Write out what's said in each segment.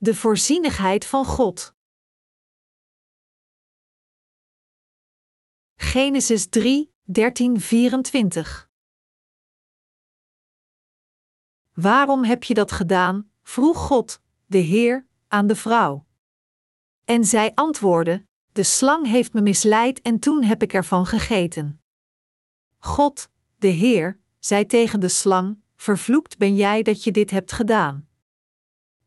De voorzienigheid van God. Genesis 3, 13, 24. Waarom heb je dat gedaan? vroeg God, de Heer, aan de vrouw. En zij antwoordde: De slang heeft me misleid en toen heb ik ervan gegeten. God, de Heer, zei tegen de slang: Vervloekt ben jij dat je dit hebt gedaan.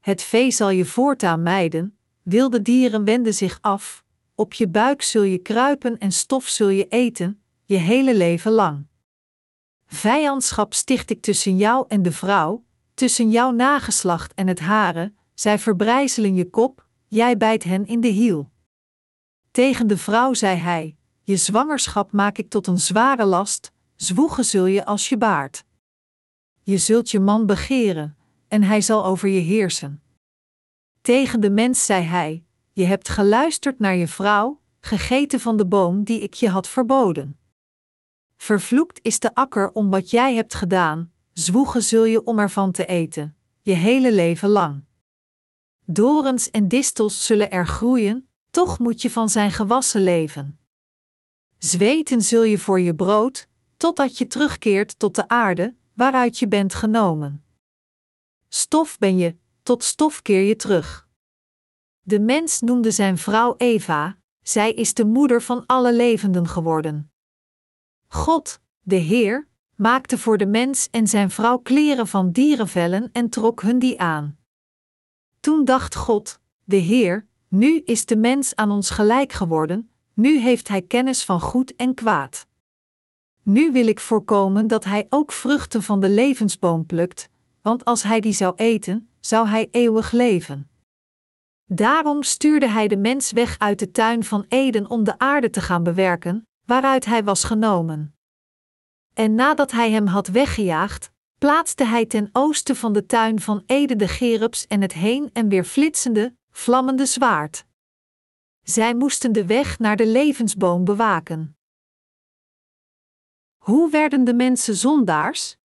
Het vee zal je voortaan mijden, wilde dieren wenden zich af, op je buik zul je kruipen en stof zul je eten, je hele leven lang. Vijandschap sticht ik tussen jou en de vrouw, tussen jouw nageslacht en het hare, zij verbrijzelen je kop, jij bijt hen in de hiel. Tegen de vrouw zei hij: Je zwangerschap maak ik tot een zware last, zwoegen zul je als je baart. Je zult je man begeren, en hij zal over je heersen. Tegen de mens zei hij: Je hebt geluisterd naar je vrouw, gegeten van de boom die ik je had verboden. Vervloekt is de akker om wat jij hebt gedaan, zwoegen zul je om ervan te eten, je hele leven lang. Dorens en distels zullen er groeien, toch moet je van zijn gewassen leven. Zweten zul je voor je brood, totdat je terugkeert tot de aarde, waaruit je bent genomen. Stof ben je, tot stof keer je terug. De mens noemde zijn vrouw Eva, zij is de moeder van alle levenden geworden. God, de Heer, maakte voor de mens en zijn vrouw kleren van dierenvellen en trok hun die aan. Toen dacht God, de Heer, nu is de mens aan ons gelijk geworden, nu heeft hij kennis van goed en kwaad. Nu wil ik voorkomen dat hij ook vruchten van de levensboom plukt, want als hij die zou eten, zou hij eeuwig leven. Daarom stuurde hij de mens weg uit de tuin van Eden om de aarde te gaan bewerken, waaruit hij was genomen. En nadat hij hem had weggejaagd, plaatste hij ten oosten van de tuin van Eden de gerubs en het heen en weer flitsende, vlammende zwaard. Zij moesten de weg naar de levensboom bewaken. Hoe werden de mensen zondaars?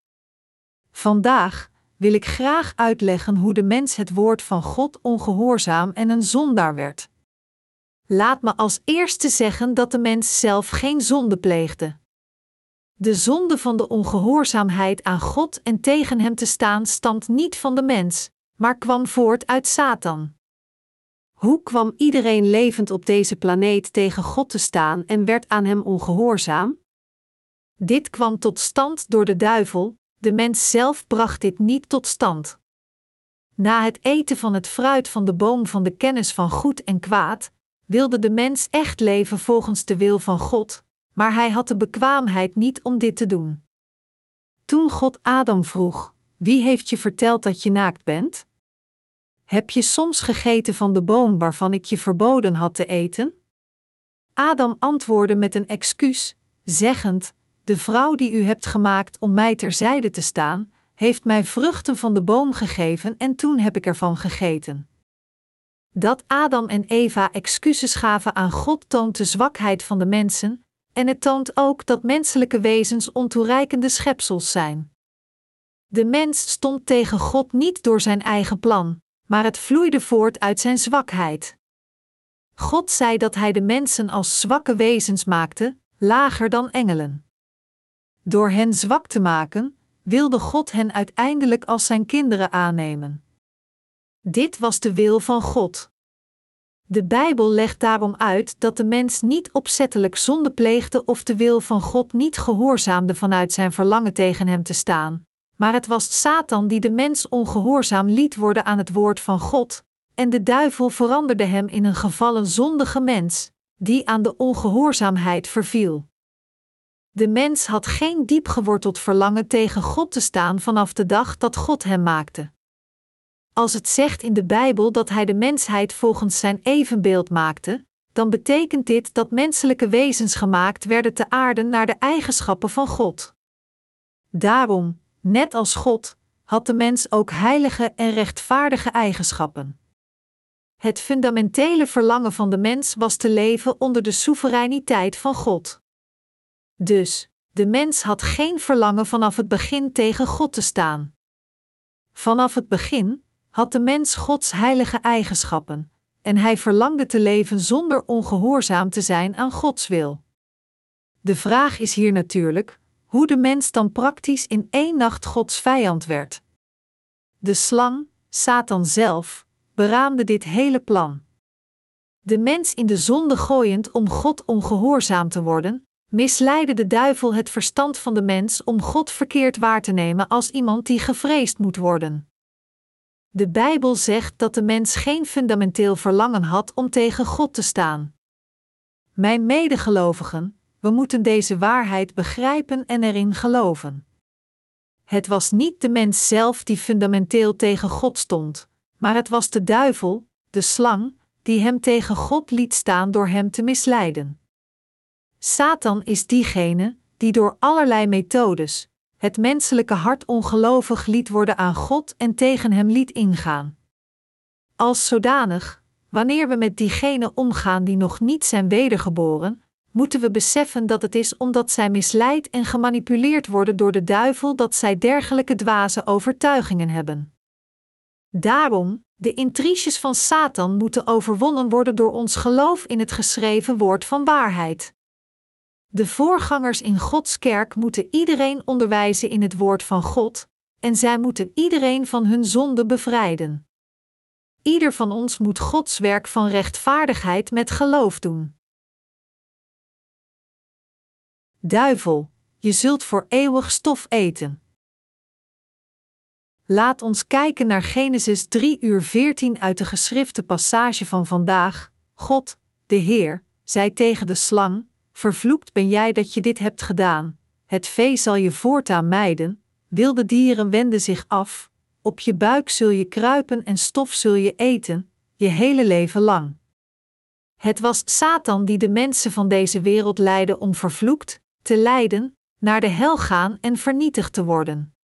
Vandaag wil ik graag uitleggen hoe de mens het woord van God ongehoorzaam en een zondaar werd. Laat me als eerste zeggen dat de mens zelf geen zonde pleegde. De zonde van de ongehoorzaamheid aan God en tegen Hem te staan stamt niet van de mens, maar kwam voort uit Satan. Hoe kwam iedereen levend op deze planeet tegen God te staan en werd aan Hem ongehoorzaam? Dit kwam tot stand door de duivel, de mens zelf bracht dit niet tot stand. Na het eten van het fruit van de boom van de kennis van goed en kwaad, wilde de mens echt leven volgens de wil van God, maar hij had de bekwaamheid niet om dit te doen. Toen God Adam vroeg: Wie heeft je verteld dat je naakt bent? Heb je soms gegeten van de boom waarvan ik je verboden had te eten? Adam antwoordde met een excuus, zeggend: De vrouw die u hebt gemaakt om mij terzijde te staan, heeft mij vruchten van de boom gegeven en toen heb ik ervan gegeten. Dat Adam en Eva excuses gaven aan God toont de zwakheid van de mensen, en het toont ook dat menselijke wezens ontoereikende schepsels zijn. De mens stond tegen God niet door zijn eigen plan, maar het vloeide voort uit zijn zwakheid. God zei dat hij de mensen als zwakke wezens maakte, lager dan engelen. Door hen zwak te maken, wilde God hen uiteindelijk als zijn kinderen aannemen. Dit was de wil van God. De Bijbel legt daarom uit dat de mens niet opzettelijk zonde pleegde of de wil van God niet gehoorzaamde vanuit zijn verlangen tegen hem te staan, maar het was Satan die de mens ongehoorzaam liet worden aan het woord van God, en de duivel veranderde hem in een gevallen zondige mens, die aan de ongehoorzaamheid verviel. De mens had geen diep geworteld verlangen tegen God te staan vanaf de dag dat God hem maakte. Als het zegt in de Bijbel dat Hij de mensheid volgens Zijn evenbeeld maakte, dan betekent dit dat menselijke wezens gemaakt werden te aarden naar de eigenschappen van God. Daarom, net als God, had de mens ook heilige en rechtvaardige eigenschappen. Het fundamentele verlangen van de mens was te leven onder de soevereiniteit van God. Dus, de mens had geen verlangen vanaf het begin tegen God te staan. Vanaf het begin, had de mens Gods heilige eigenschappen, en hij verlangde te leven zonder ongehoorzaam te zijn aan Gods wil. De vraag is hier natuurlijk hoe de mens dan praktisch in één nacht Gods vijand werd. De slang, Satan zelf, beraamde dit hele plan. De mens in de zonde gooiend om God ongehoorzaam te worden, misleidde de duivel het verstand van de mens om God verkeerd waar te nemen als iemand die gevreesd moet worden. De Bijbel zegt dat de mens geen fundamenteel verlangen had om tegen God te staan. Mijn medegelovigen, we moeten deze waarheid begrijpen en erin geloven. Het was niet de mens zelf die fundamenteel tegen God stond, maar het was de duivel, de slang, die hem tegen God liet staan door hem te misleiden. Satan is diegene die door allerlei methodes het menselijke hart ongelovig liet worden aan God en tegen hem liet ingaan. Als zodanig, wanneer we met diegenen omgaan die nog niet zijn wedergeboren, moeten we beseffen dat het is omdat zij misleid en gemanipuleerd worden door de duivel dat zij dergelijke dwaze overtuigingen hebben. Daarom, de intriges van Satan moeten overwonnen worden door ons geloof in het geschreven woord van waarheid. De voorgangers in Gods kerk moeten iedereen onderwijzen in het woord van God, en zij moeten iedereen van hun zonde bevrijden. Ieder van ons moet Gods werk van rechtvaardigheid met geloof doen. Duivel, je zult voor eeuwig stof eten. Laat ons kijken naar Genesis 3 uur 14 uit de geschrifte passage van vandaag. God, de Heer, zei tegen de slang: Vervloekt ben jij dat je dit hebt gedaan. Het vee zal je voortaan mijden, wilde dieren wenden zich af, op je buik zul je kruipen en stof zul je eten, je hele leven lang. Het was Satan die de mensen van deze wereld leidde om vervloekt, te lijden, naar de hel gaan en vernietigd te worden.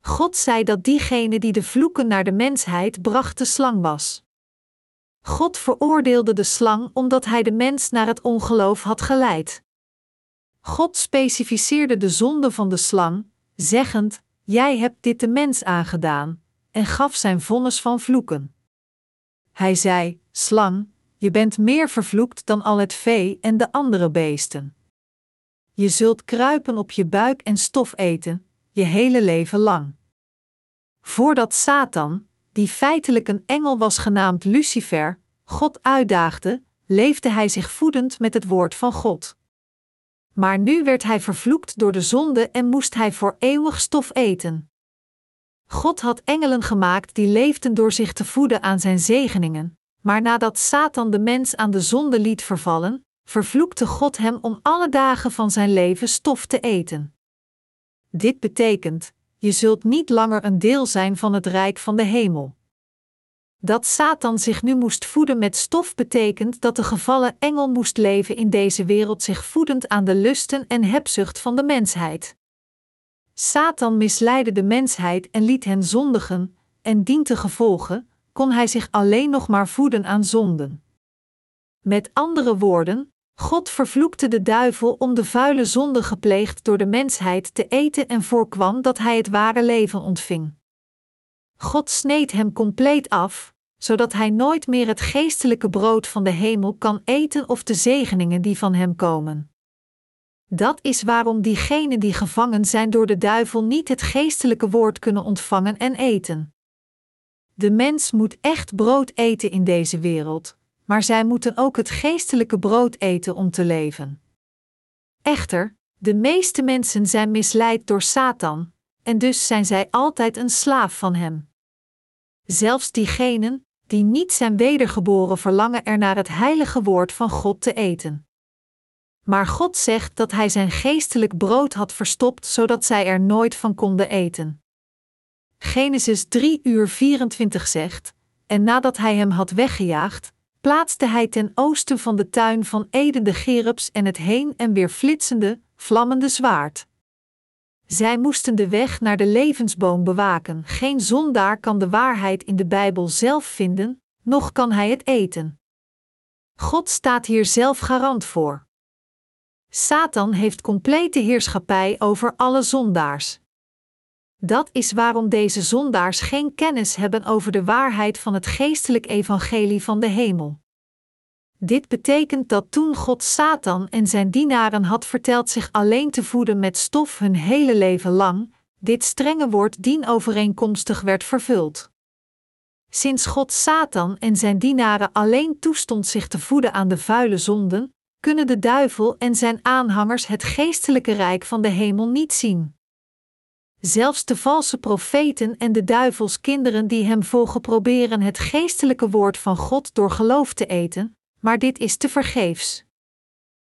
God zei dat diegene die de vloeken naar de mensheid bracht de slang was. God veroordeelde de slang omdat hij de mens naar het ongeloof had geleid. God specificeerde de zonde van de slang, zeggend: Jij hebt dit de mens aangedaan, en gaf zijn vonnis van vloeken. Hij zei: Slang, je bent meer vervloekt dan al het vee en de andere beesten. Je zult kruipen op je buik en stof eten, je hele leven lang. Voordat Satan, die feitelijk een engel was genaamd Lucifer, God uitdaagde, leefde hij zich voedend met het woord van God. Maar nu werd hij vervloekt door de zonde en moest hij voor eeuwig stof eten. God had engelen gemaakt die leefden door zich te voeden aan zijn zegeningen, maar nadat Satan de mens aan de zonde liet vervallen, vervloekte God hem om alle dagen van zijn leven stof te eten. Dit betekent: je zult niet langer een deel zijn van het rijk van de hemel. Dat Satan zich nu moest voeden met stof betekent dat de gevallen engel moest leven in deze wereld zich voedend aan de lusten en hebzucht van de mensheid. Satan misleidde de mensheid en liet hen zondigen, en dient te gevolgen, kon hij zich alleen nog maar voeden aan zonden. Met andere woorden, God vervloekte de duivel om de vuile zonde gepleegd door de mensheid te eten en voorkwam dat hij het ware leven ontving. God sneed hem compleet af, zodat hij nooit meer het geestelijke brood van de hemel kan eten of de zegeningen die van hem komen. Dat is waarom diegenen die gevangen zijn door de duivel niet het geestelijke woord kunnen ontvangen en eten. De mens moet echt brood eten in deze wereld, maar zij moeten ook het geestelijke brood eten om te leven. Echter, de meeste mensen zijn misleid door Satan, en dus zijn zij altijd een slaaf van hem. Zelfs diegenen die niet zijn wedergeboren verlangen er naar het heilige woord van God te eten. Maar God zegt dat Hij zijn geestelijk brood had verstopt zodat zij er nooit van konden eten. Genesis 3 uur 24 zegt: En nadat Hij hem had weggejaagd, plaatste hij ten oosten van de tuin van Eden de gerubs en het heen en weer flitsende, vlammende zwaard. Zij moesten de weg naar de levensboom bewaken. Geen zondaar kan de waarheid in de Bijbel zelf vinden, noch kan hij het eten. God staat hier zelf garant voor. Satan heeft complete heerschappij over alle zondaars. Dat is waarom deze zondaars geen kennis hebben over de waarheid van het geestelijk evangelie van de hemel. Dit betekent dat toen God Satan en zijn dienaren had verteld zich alleen te voeden met stof hun hele leven lang, dit strenge woord dienovereenkomstig werd vervuld. Sinds God Satan en zijn dienaren alleen toestond zich te voeden aan de vuile zonden, kunnen de duivel en zijn aanhangers het geestelijke rijk van de hemel niet zien. Zelfs de valse profeten en de duivelskinderen die hem volgen proberen het geestelijke woord van God door geloof te eten, maar dit is te vergeefs.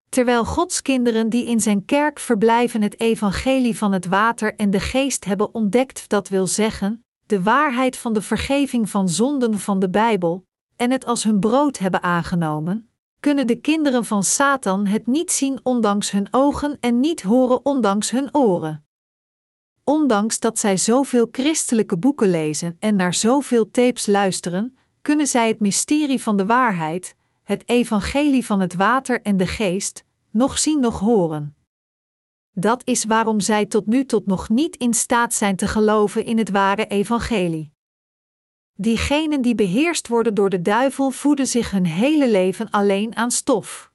Terwijl Gods kinderen die in zijn kerk verblijven het evangelie van het water en de geest hebben ontdekt, dat wil zeggen, de waarheid van de vergeving van zonden van de Bijbel, en het als hun brood hebben aangenomen, kunnen de kinderen van Satan het niet zien ondanks hun ogen en niet horen ondanks hun oren. Ondanks dat zij zoveel christelijke boeken lezen en naar zoveel tapes luisteren, kunnen zij het mysterie van de waarheid, het evangelie van het water en de geest, nog zien nog horen. Dat is waarom zij tot nu tot nog niet in staat zijn te geloven in het ware evangelie. Diegenen die beheerst worden door de duivel voeden zich hun hele leven alleen aan stof.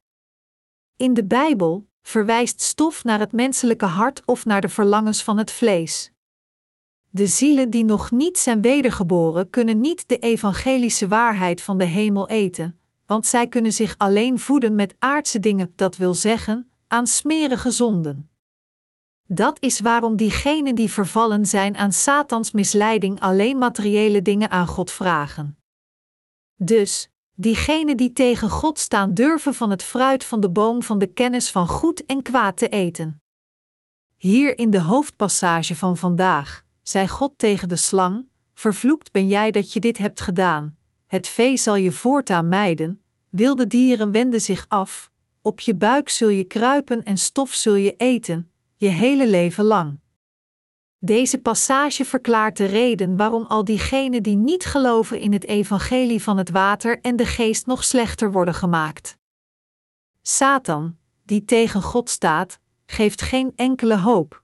In de Bijbel verwijst stof naar het menselijke hart of naar de verlangens van het vlees. De zielen die nog niet zijn wedergeboren kunnen niet de evangelische waarheid van de hemel eten, want zij kunnen zich alleen voeden met aardse dingen, dat wil zeggen, aan smerige zonden. Dat is waarom diegenen die vervallen zijn aan Satans misleiding alleen materiële dingen aan God vragen. Dus, diegenen die tegen God staan durven van het fruit van de boom van de kennis van goed en kwaad te eten. Hier in de hoofdpassage van vandaag, zei God tegen de slang: Vervloekt ben jij dat je dit hebt gedaan, het vee zal je voortaan mijden, wilde dieren wenden zich af, op je buik zul je kruipen en stof zul je eten, je hele leven lang. Deze passage verklaart de reden waarom al diegenen die niet geloven in het evangelie van het water en de geest nog slechter worden gemaakt. Satan, die tegen God staat, geeft geen enkele hoop.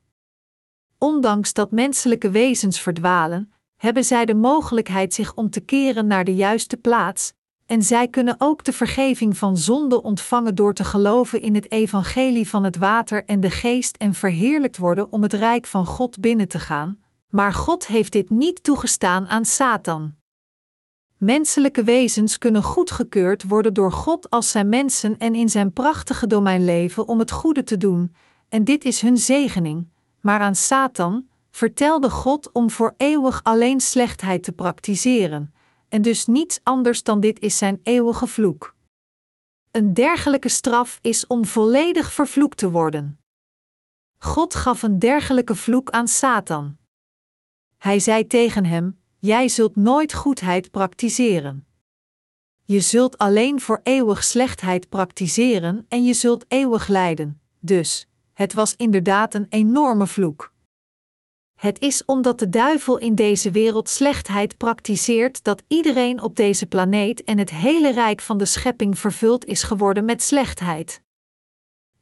Ondanks dat menselijke wezens verdwalen, hebben zij de mogelijkheid zich om te keren naar de juiste plaats, en zij kunnen ook de vergeving van zonde ontvangen door te geloven in het evangelie van het water en de geest en verheerlijkt worden om het rijk van God binnen te gaan, maar God heeft dit niet toegestaan aan Satan. Menselijke wezens kunnen goedgekeurd worden door God als zijn mensen en in zijn prachtige domein leven om het goede te doen, en dit is hun zegening, maar aan Satan vertelde God om voor eeuwig alleen slechtheid te praktiseren en dus niets anders dan dit is zijn eeuwige vloek. Een dergelijke straf is om volledig vervloekt te worden. God gaf een dergelijke vloek aan Satan. Hij zei tegen hem: Jij zult nooit goedheid praktiseren. Je zult alleen voor eeuwig slechtheid praktiseren en je zult eeuwig lijden. Dus, het was inderdaad een enorme vloek. Het is omdat de duivel in deze wereld slechtheid praktiseert dat iedereen op deze planeet en het hele rijk van de schepping vervuld is geworden met slechtheid.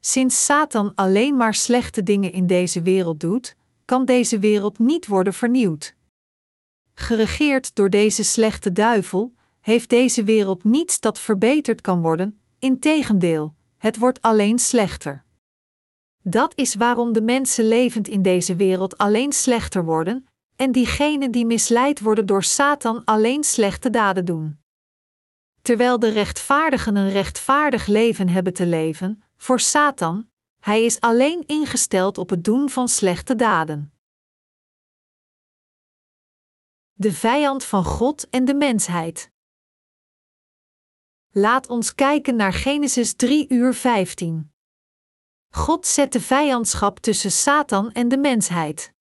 Sinds Satan alleen maar slechte dingen in deze wereld doet, kan deze wereld niet worden vernieuwd. Geregeerd door deze slechte duivel, heeft deze wereld niets dat verbeterd kan worden, integendeel, het wordt alleen slechter. Dat is waarom de mensen levend in deze wereld alleen slechter worden, en diegenen die misleid worden door Satan alleen slechte daden doen. Terwijl de rechtvaardigen een rechtvaardig leven hebben te leven, voor Satan, hij is alleen ingesteld op het doen van slechte daden. De vijand van God en de mensheid. Laat ons kijken naar Genesis 3 uur 15. God zet de vijandschap tussen Satan en de mensheid.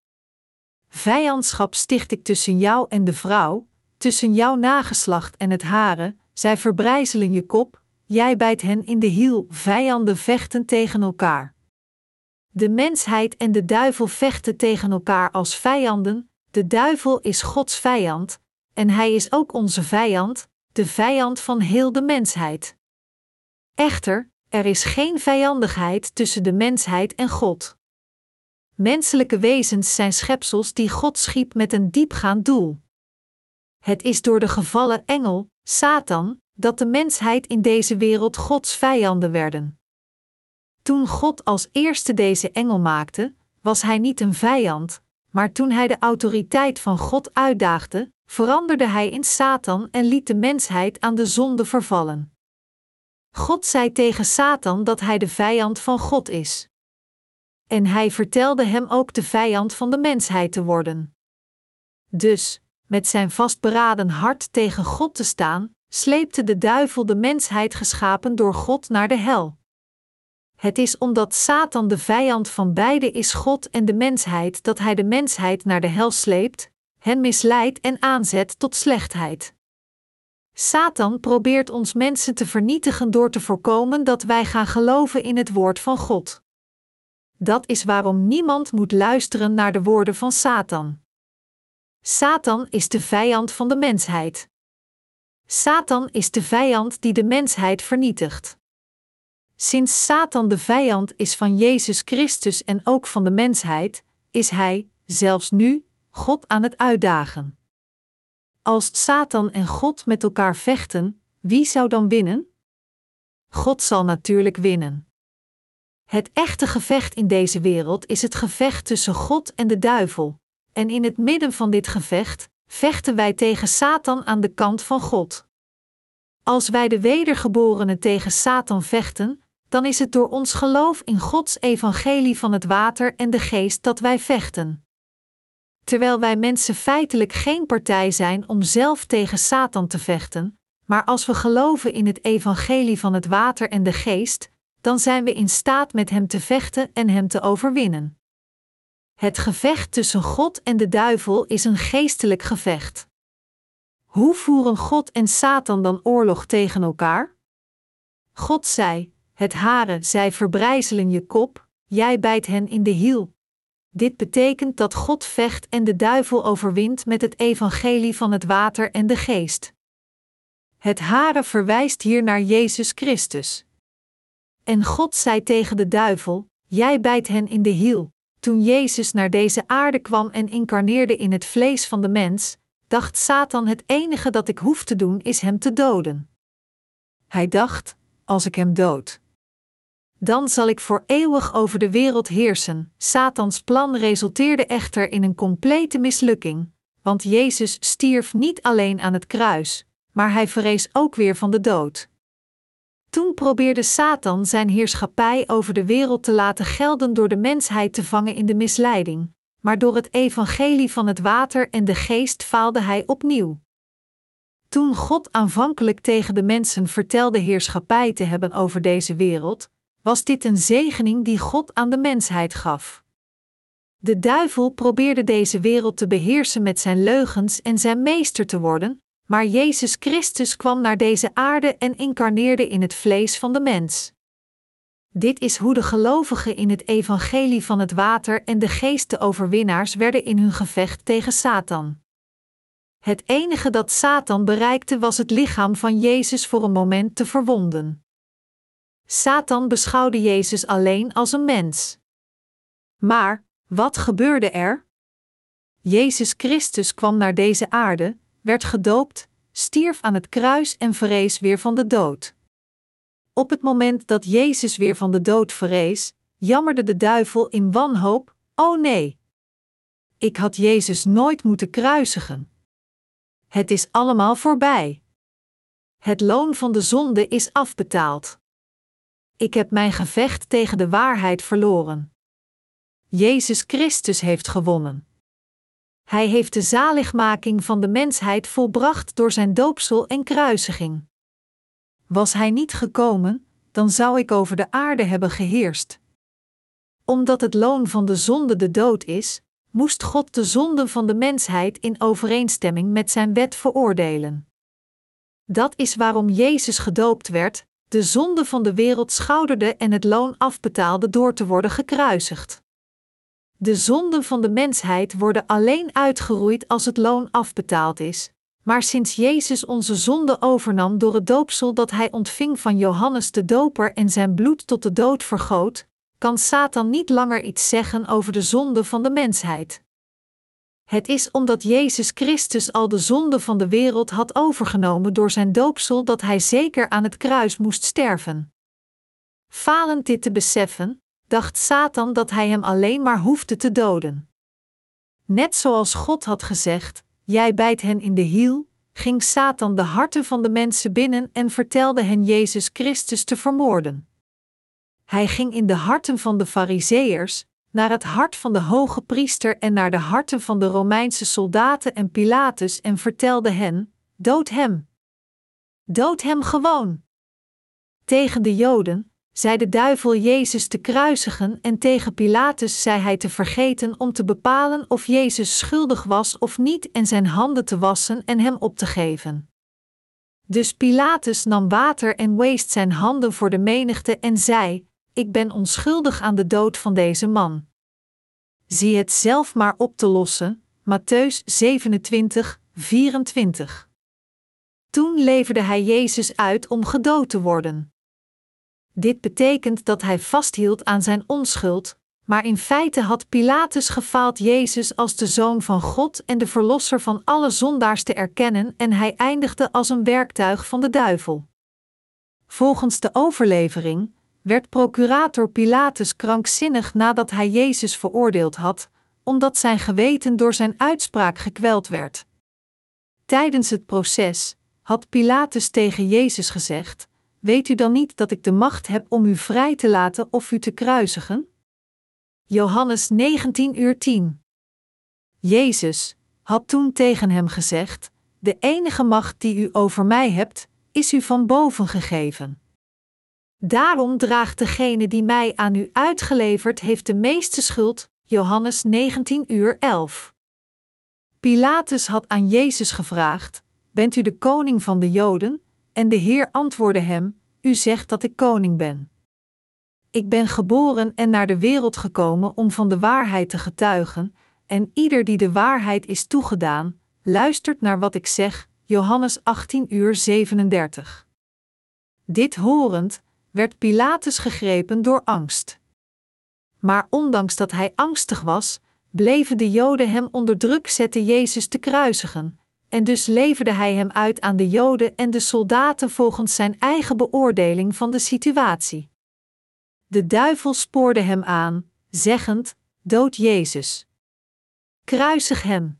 Vijandschap sticht ik tussen jou en de vrouw, tussen jouw nageslacht en het hare, zij verbrijzelen je kop, jij bijt hen in de hiel, vijanden vechten tegen elkaar. De mensheid en de duivel vechten tegen elkaar als vijanden, de duivel is Gods vijand, en hij is ook onze vijand, de vijand van heel de mensheid. Echter, er is geen vijandigheid tussen de mensheid en God. Menselijke wezens zijn schepsels die God schiep met een diepgaand doel. Het is door de gevallen engel, Satan, dat de mensheid in deze wereld Gods vijanden werden. Toen God als eerste deze engel maakte, was hij niet een vijand, maar toen hij de autoriteit van God uitdaagde, veranderde hij in Satan en liet de mensheid aan de zonde vervallen. God zei tegen Satan dat hij de vijand van God is. En hij vertelde hem ook de vijand van de mensheid te worden. Dus, met zijn vastberaden hart tegen God te staan, sleepte de duivel de mensheid geschapen door God naar de hel. Het is omdat Satan de vijand van beide is God en de mensheid dat hij de mensheid naar de hel sleept, hen misleidt en aanzet tot slechtheid. Satan probeert ons mensen te vernietigen door te voorkomen dat wij gaan geloven in het woord van God. Dat is waarom niemand moet luisteren naar de woorden van Satan. Satan is de vijand van de mensheid. Satan is de vijand die de mensheid vernietigt. Sinds Satan de vijand is van Jezus Christus en ook van de mensheid, is hij, zelfs nu, God aan het uitdagen. Als Satan en God met elkaar vechten, wie zou dan winnen? God zal natuurlijk winnen. Het echte gevecht in deze wereld is het gevecht tussen God en de duivel, en in het midden van dit gevecht vechten wij tegen Satan aan de kant van God. Als wij de wedergeborenen tegen Satan vechten, dan is het door ons geloof in Gods evangelie van het water en de geest dat wij vechten. Terwijl wij mensen feitelijk geen partij zijn om zelf tegen Satan te vechten, maar als we geloven in het evangelie van het water en de geest, dan zijn we in staat met hem te vechten en hem te overwinnen. Het gevecht tussen God en de duivel is een geestelijk gevecht. Hoe voeren God en Satan dan oorlog tegen elkaar? God zei: Het haren, zij verbrijzelen je kop, jij bijt hen in de hiel. Dit betekent dat God vecht en de duivel overwint met het evangelie van het water en de geest. Het haren verwijst hier naar Jezus Christus. En God zei tegen de duivel: Jij bijt hen in de hiel. Toen Jezus naar deze aarde kwam en incarneerde in het vlees van de mens, dacht Satan: Het enige dat ik hoef te doen is hem te doden. Hij dacht: Als ik hem dood, dan zal ik voor eeuwig over de wereld heersen. Satans plan resulteerde echter in een complete mislukking, want Jezus stierf niet alleen aan het kruis, maar hij verrees ook weer van de dood. Toen probeerde Satan zijn heerschappij over de wereld te laten gelden door de mensheid te vangen in de misleiding, maar door het evangelie van het water en de geest faalde hij opnieuw. Toen God aanvankelijk tegen de mensen vertelde heerschappij te hebben over deze wereld, was dit een zegening die God aan de mensheid gaf. De duivel probeerde deze wereld te beheersen met zijn leugens en zijn meester te worden, maar Jezus Christus kwam naar deze aarde en incarneerde in het vlees van de mens. Dit is hoe de gelovigen in het evangelie van het water en de geest overwinnaars werden in hun gevecht tegen Satan. Het enige dat Satan bereikte was het lichaam van Jezus voor een moment te verwonden. Satan beschouwde Jezus alleen als een mens. Maar, wat gebeurde er? Jezus Christus kwam naar deze aarde, werd gedoopt, stierf aan het kruis en verrees weer van de dood. Op het moment dat Jezus weer van de dood verrees, jammerde de duivel in wanhoop: Oh nee! Ik had Jezus nooit moeten kruisigen. Het is allemaal voorbij. Het loon van de zonde is afbetaald. Ik heb mijn gevecht tegen de waarheid verloren. Jezus Christus heeft gewonnen. Hij heeft de zaligmaking van de mensheid volbracht door zijn doopsel en kruisiging. Was hij niet gekomen, dan zou ik over de aarde hebben geheerst. Omdat het loon van de zonde de dood is, moest God de zonde van de mensheid in overeenstemming met zijn wet veroordelen. Dat is waarom Jezus gedoopt werd, de zonde van de wereld schouderde en het loon afbetaalde door te worden gekruisigd. De zonden van de mensheid worden alleen uitgeroeid als het loon afbetaald is. Maar sinds Jezus onze zonde overnam door het doopsel dat hij ontving van Johannes de Doper en zijn bloed tot de dood vergoot, kan Satan niet langer iets zeggen over de zonde van de mensheid. Het is omdat Jezus Christus al de zonde van de wereld had overgenomen door zijn doopsel dat hij zeker aan het kruis moest sterven. Falend dit te beseffen, dacht Satan dat hij hem alleen maar hoefde te doden. Net zoals God had gezegd: Jij bijt hen in de hiel, ging Satan de harten van de mensen binnen en vertelde hen Jezus Christus te vermoorden. Hij ging in de harten van de Fariseërs, naar het hart van de hoge priester en naar de harten van de Romeinse soldaten en Pilatus en vertelde hen: Dood hem! Dood hem gewoon! Tegen de Joden zei de duivel Jezus te kruisigen en tegen Pilatus zei hij te vergeten om te bepalen of Jezus schuldig was of niet en zijn handen te wassen en hem op te geven. Dus Pilatus nam water en weest zijn handen voor de menigte en zei: ik ben onschuldig aan de dood van deze man. Zie het zelf maar op te lossen, Matthäus 27, 24. Toen leverde hij Jezus uit om gedood te worden. Dit betekent dat hij vasthield aan zijn onschuld, maar in feite had Pilatus gefaald Jezus als de zoon van God en de verlosser van alle zondaars te erkennen en hij eindigde als een werktuig van de duivel. Volgens de overlevering werd procurator Pilatus krankzinnig nadat hij Jezus veroordeeld had, omdat zijn geweten door zijn uitspraak gekweld werd. Tijdens het proces had Pilatus tegen Jezus gezegd: Weet u dan niet dat ik de macht heb om u vrij te laten of u te kruisigen? Johannes 19 uur 10. Jezus had toen tegen hem gezegd: De enige macht die u over mij hebt, is u van boven gegeven. Daarom draagt degene die mij aan u uitgeleverd heeft de meeste schuld. Johannes 19 uur 11. Pilatus had aan Jezus gevraagd: Bent u de koning van de Joden? En de Heer antwoordde hem: U zegt dat ik koning ben. Ik ben geboren en naar de wereld gekomen om van de waarheid te getuigen, en ieder die de waarheid is toegedaan, luistert naar wat ik zeg. Johannes 18 uur 37. Dit horend, werd Pilatus gegrepen door angst. Maar ondanks dat hij angstig was, bleven de Joden hem onder druk zetten Jezus te kruisigen, en dus leverde hij hem uit aan de Joden en de soldaten volgens zijn eigen beoordeling van de situatie. De duivel spoorde hem aan, zeggend: Dood Jezus. Kruisig hem.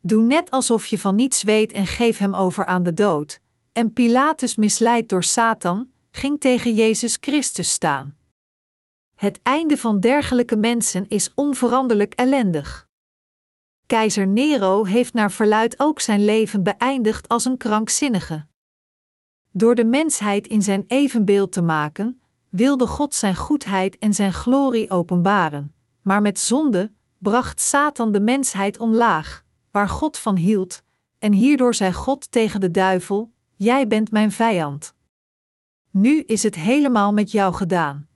Doe net alsof je van niets weet en geef hem over aan de dood. En Pilatus misleid door Satan, ging tegen Jezus Christus staan. Het einde van dergelijke mensen is onveranderlijk ellendig. Keizer Nero heeft naar verluid ook zijn leven beëindigd als een krankzinnige. Door de mensheid in zijn evenbeeld te maken, wilde God zijn goedheid en zijn glorie openbaren, maar met zonde bracht Satan de mensheid omlaag, waar God van hield, en hierdoor zei God tegen de duivel: Jij bent mijn vijand. Nu is het helemaal met jou gedaan.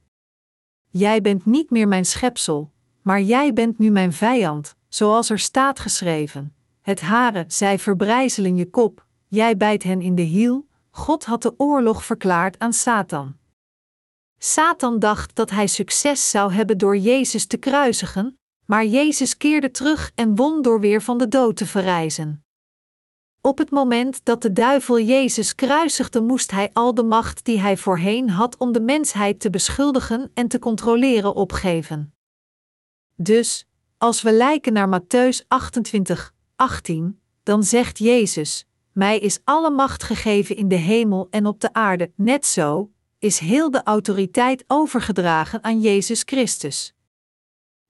Jij bent niet meer mijn schepsel, maar jij bent nu mijn vijand, zoals er staat geschreven. Het haren, zij verbrijzelen je kop, jij bijt hen in de hiel. God had de oorlog verklaard aan Satan. Satan dacht dat hij succes zou hebben door Jezus te kruisigen, maar Jezus keerde terug en won door weer van de dood te verrijzen. Op het moment dat de duivel Jezus kruisigde, moest hij al de macht die hij voorheen had om de mensheid te beschuldigen en te controleren opgeven. Dus, als we lijken naar Matthäus 28, 18, dan zegt Jezus: Mij is alle macht gegeven in de hemel en op de aarde, net zo, is heel de autoriteit overgedragen aan Jezus Christus.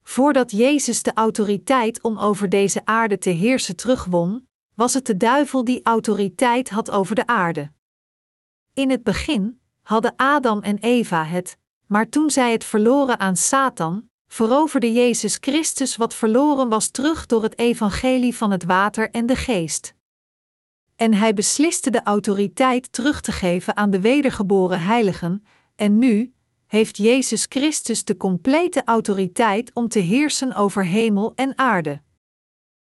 Voordat Jezus de autoriteit om over deze aarde te heersen terugwon, was het de duivel die autoriteit had over de aarde. In het begin hadden Adam en Eva het, maar toen zij het verloren aan Satan, veroverde Jezus Christus wat verloren was terug door het evangelie van het water en de geest. En hij besliste de autoriteit terug te geven aan de wedergeboren heiligen, en nu heeft Jezus Christus de complete autoriteit om te heersen over hemel en aarde.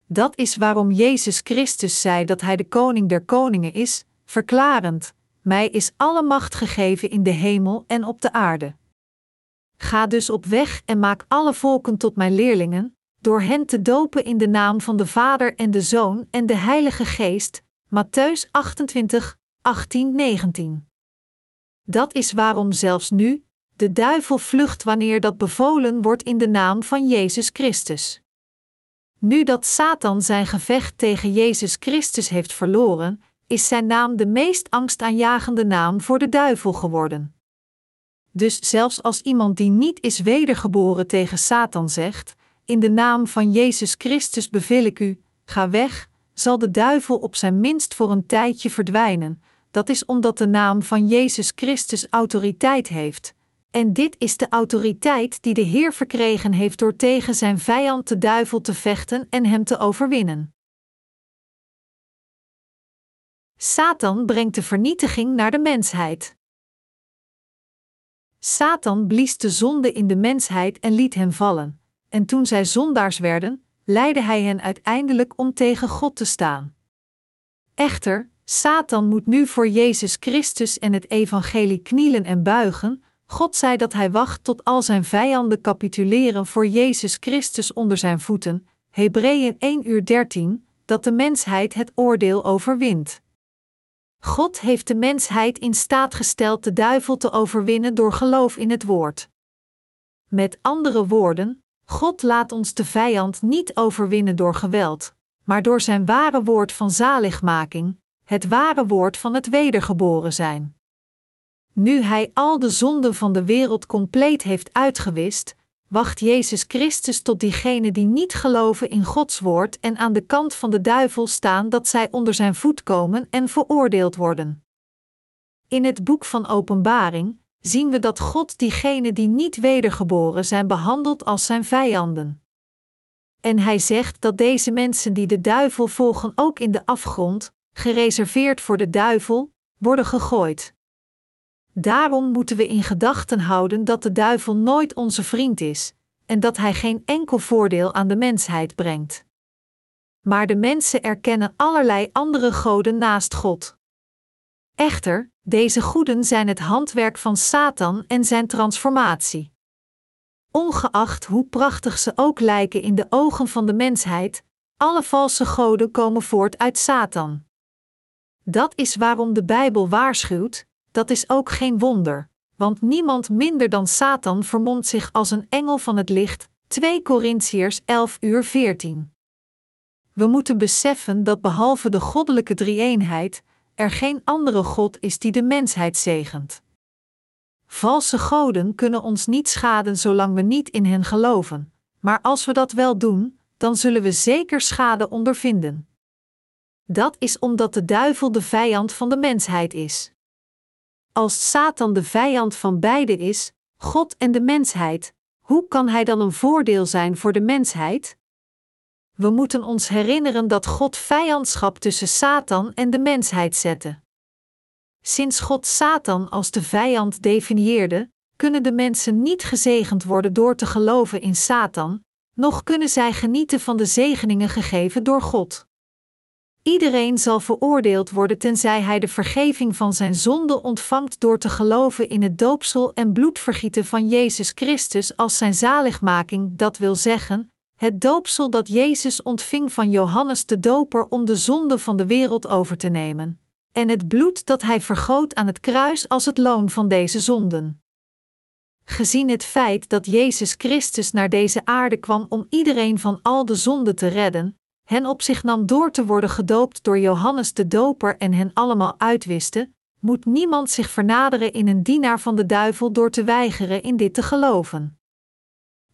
Dat is waarom Jezus Christus zei dat Hij de koning der koningen is, verklarend: Mij is alle macht gegeven in de hemel en op de aarde. Ga dus op weg en maak alle volken tot mijn leerlingen, door hen te dopen in de naam van de Vader en de Zoon en de Heilige Geest. Matthäus 28, 18, 19. Dat is waarom zelfs nu de duivel vlucht wanneer dat bevolen wordt in de naam van Jezus Christus. Nu dat Satan zijn gevecht tegen Jezus Christus heeft verloren, is zijn naam de meest angstaanjagende naam voor de duivel geworden. Dus zelfs als iemand die niet is wedergeboren tegen Satan zegt: In de naam van Jezus Christus beveel ik u, ga weg, zal de duivel op zijn minst voor een tijdje verdwijnen. Dat is omdat de naam van Jezus Christus autoriteit heeft. En dit is de autoriteit die de Heer verkregen heeft door tegen zijn vijand de duivel te vechten en hem te overwinnen. Satan brengt de vernietiging naar de mensheid. Satan blies de zonde in de mensheid en liet hen vallen, en toen zij zondaars werden, leidde hij hen uiteindelijk om tegen God te staan. Echter, Satan moet nu voor Jezus Christus en het evangelie knielen en buigen. God zei dat hij wacht tot al zijn vijanden capituleren voor Jezus Christus onder zijn voeten. Hebreeën 1 uur 13, dat de mensheid het oordeel overwint. God heeft de mensheid in staat gesteld de duivel te overwinnen door geloof in het woord. Met andere woorden, God laat ons de vijand niet overwinnen door geweld, maar door zijn ware woord van zaligmaking, het ware woord van het wedergeboren zijn. Nu Hij al de zonden van de wereld compleet heeft uitgewist, wacht Jezus Christus tot diegenen die niet geloven in Gods woord en aan de kant van de duivel staan dat zij onder zijn voet komen en veroordeeld worden. In het boek van Openbaring zien we dat God diegenen die niet wedergeboren zijn behandelt als zijn vijanden. En hij zegt dat deze mensen die de duivel volgen ook in de afgrond, gereserveerd voor de duivel, worden gegooid. Daarom moeten we in gedachten houden dat de duivel nooit onze vriend is en dat hij geen enkel voordeel aan de mensheid brengt. Maar de mensen erkennen allerlei andere goden naast God. Echter, deze goeden zijn het handwerk van Satan en zijn transformatie. Ongeacht hoe prachtig ze ook lijken in de ogen van de mensheid, alle valse goden komen voort uit Satan. Dat is waarom de Bijbel waarschuwt: dat is ook geen wonder, want niemand minder dan Satan vermomt zich als een engel van het licht. 2 Korintiërs 11 uur 14. We moeten beseffen dat behalve de goddelijke drie-eenheid, er geen andere God is die de mensheid zegent. Valse goden kunnen ons niet schaden zolang we niet in hen geloven, maar als we dat wel doen, dan zullen we zeker schade ondervinden. Dat is omdat de duivel de vijand van de mensheid is. Als Satan de vijand van beide is, God en de mensheid, hoe kan hij dan een voordeel zijn voor de mensheid? We moeten ons herinneren dat God vijandschap tussen Satan en de mensheid zette. Sinds God Satan als de vijand definieerde, kunnen de mensen niet gezegend worden door te geloven in Satan, noch kunnen zij genieten van de zegeningen gegeven door God. Iedereen zal veroordeeld worden tenzij hij de vergeving van zijn zonde ontvangt door te geloven in het doopsel en bloedvergieten van Jezus Christus als zijn zaligmaking, dat wil zeggen, het doopsel dat Jezus ontving van Johannes de Doper om de zonde van de wereld over te nemen, en het bloed dat hij vergoot aan het kruis als het loon van deze zonden. Gezien het feit dat Jezus Christus naar deze aarde kwam om iedereen van al de zonden te redden, hen op zich nam door te worden gedoopt door Johannes de Doper en hen allemaal uitwiste, moet niemand zich vernaderen in een dienaar van de duivel door te weigeren in dit te geloven.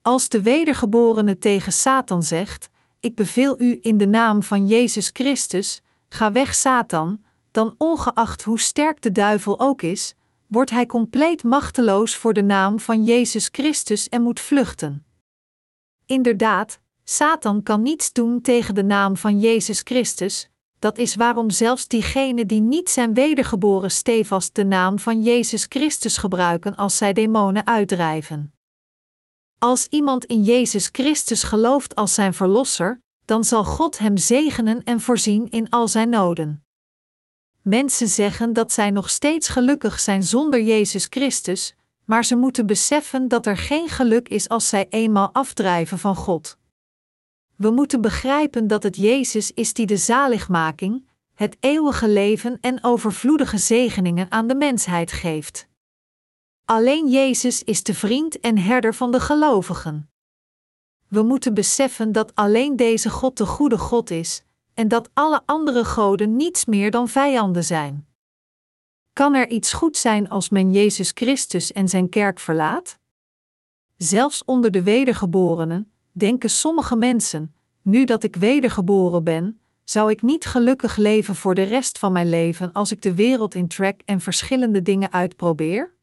Als de wedergeborene tegen Satan zegt: Ik beveel u in de naam van Jezus Christus, ga weg Satan, dan ongeacht hoe sterk de duivel ook is, wordt hij compleet machteloos voor de naam van Jezus Christus en moet vluchten. Inderdaad, Satan kan niets doen tegen de naam van Jezus Christus, dat is waarom zelfs diegenen die niet zijn wedergeboren stevast de naam van Jezus Christus gebruiken als zij demonen uitdrijven. Als iemand in Jezus Christus gelooft als zijn verlosser, dan zal God hem zegenen en voorzien in al zijn noden. Mensen zeggen dat zij nog steeds gelukkig zijn zonder Jezus Christus, maar ze moeten beseffen dat er geen geluk is als zij eenmaal afdrijven van God. We moeten begrijpen dat het Jezus is die de zaligmaking, het eeuwige leven en overvloedige zegeningen aan de mensheid geeft. Alleen Jezus is de vriend en herder van de gelovigen. We moeten beseffen dat alleen deze God de goede God is, en dat alle andere goden niets meer dan vijanden zijn. Kan er iets goed zijn als men Jezus Christus en zijn kerk verlaat? Zelfs onder de wedergeborenen denken sommige mensen: nu dat ik wedergeboren ben, zou ik niet gelukkig leven voor de rest van mijn leven als ik de wereld in trek en verschillende dingen uitprobeer?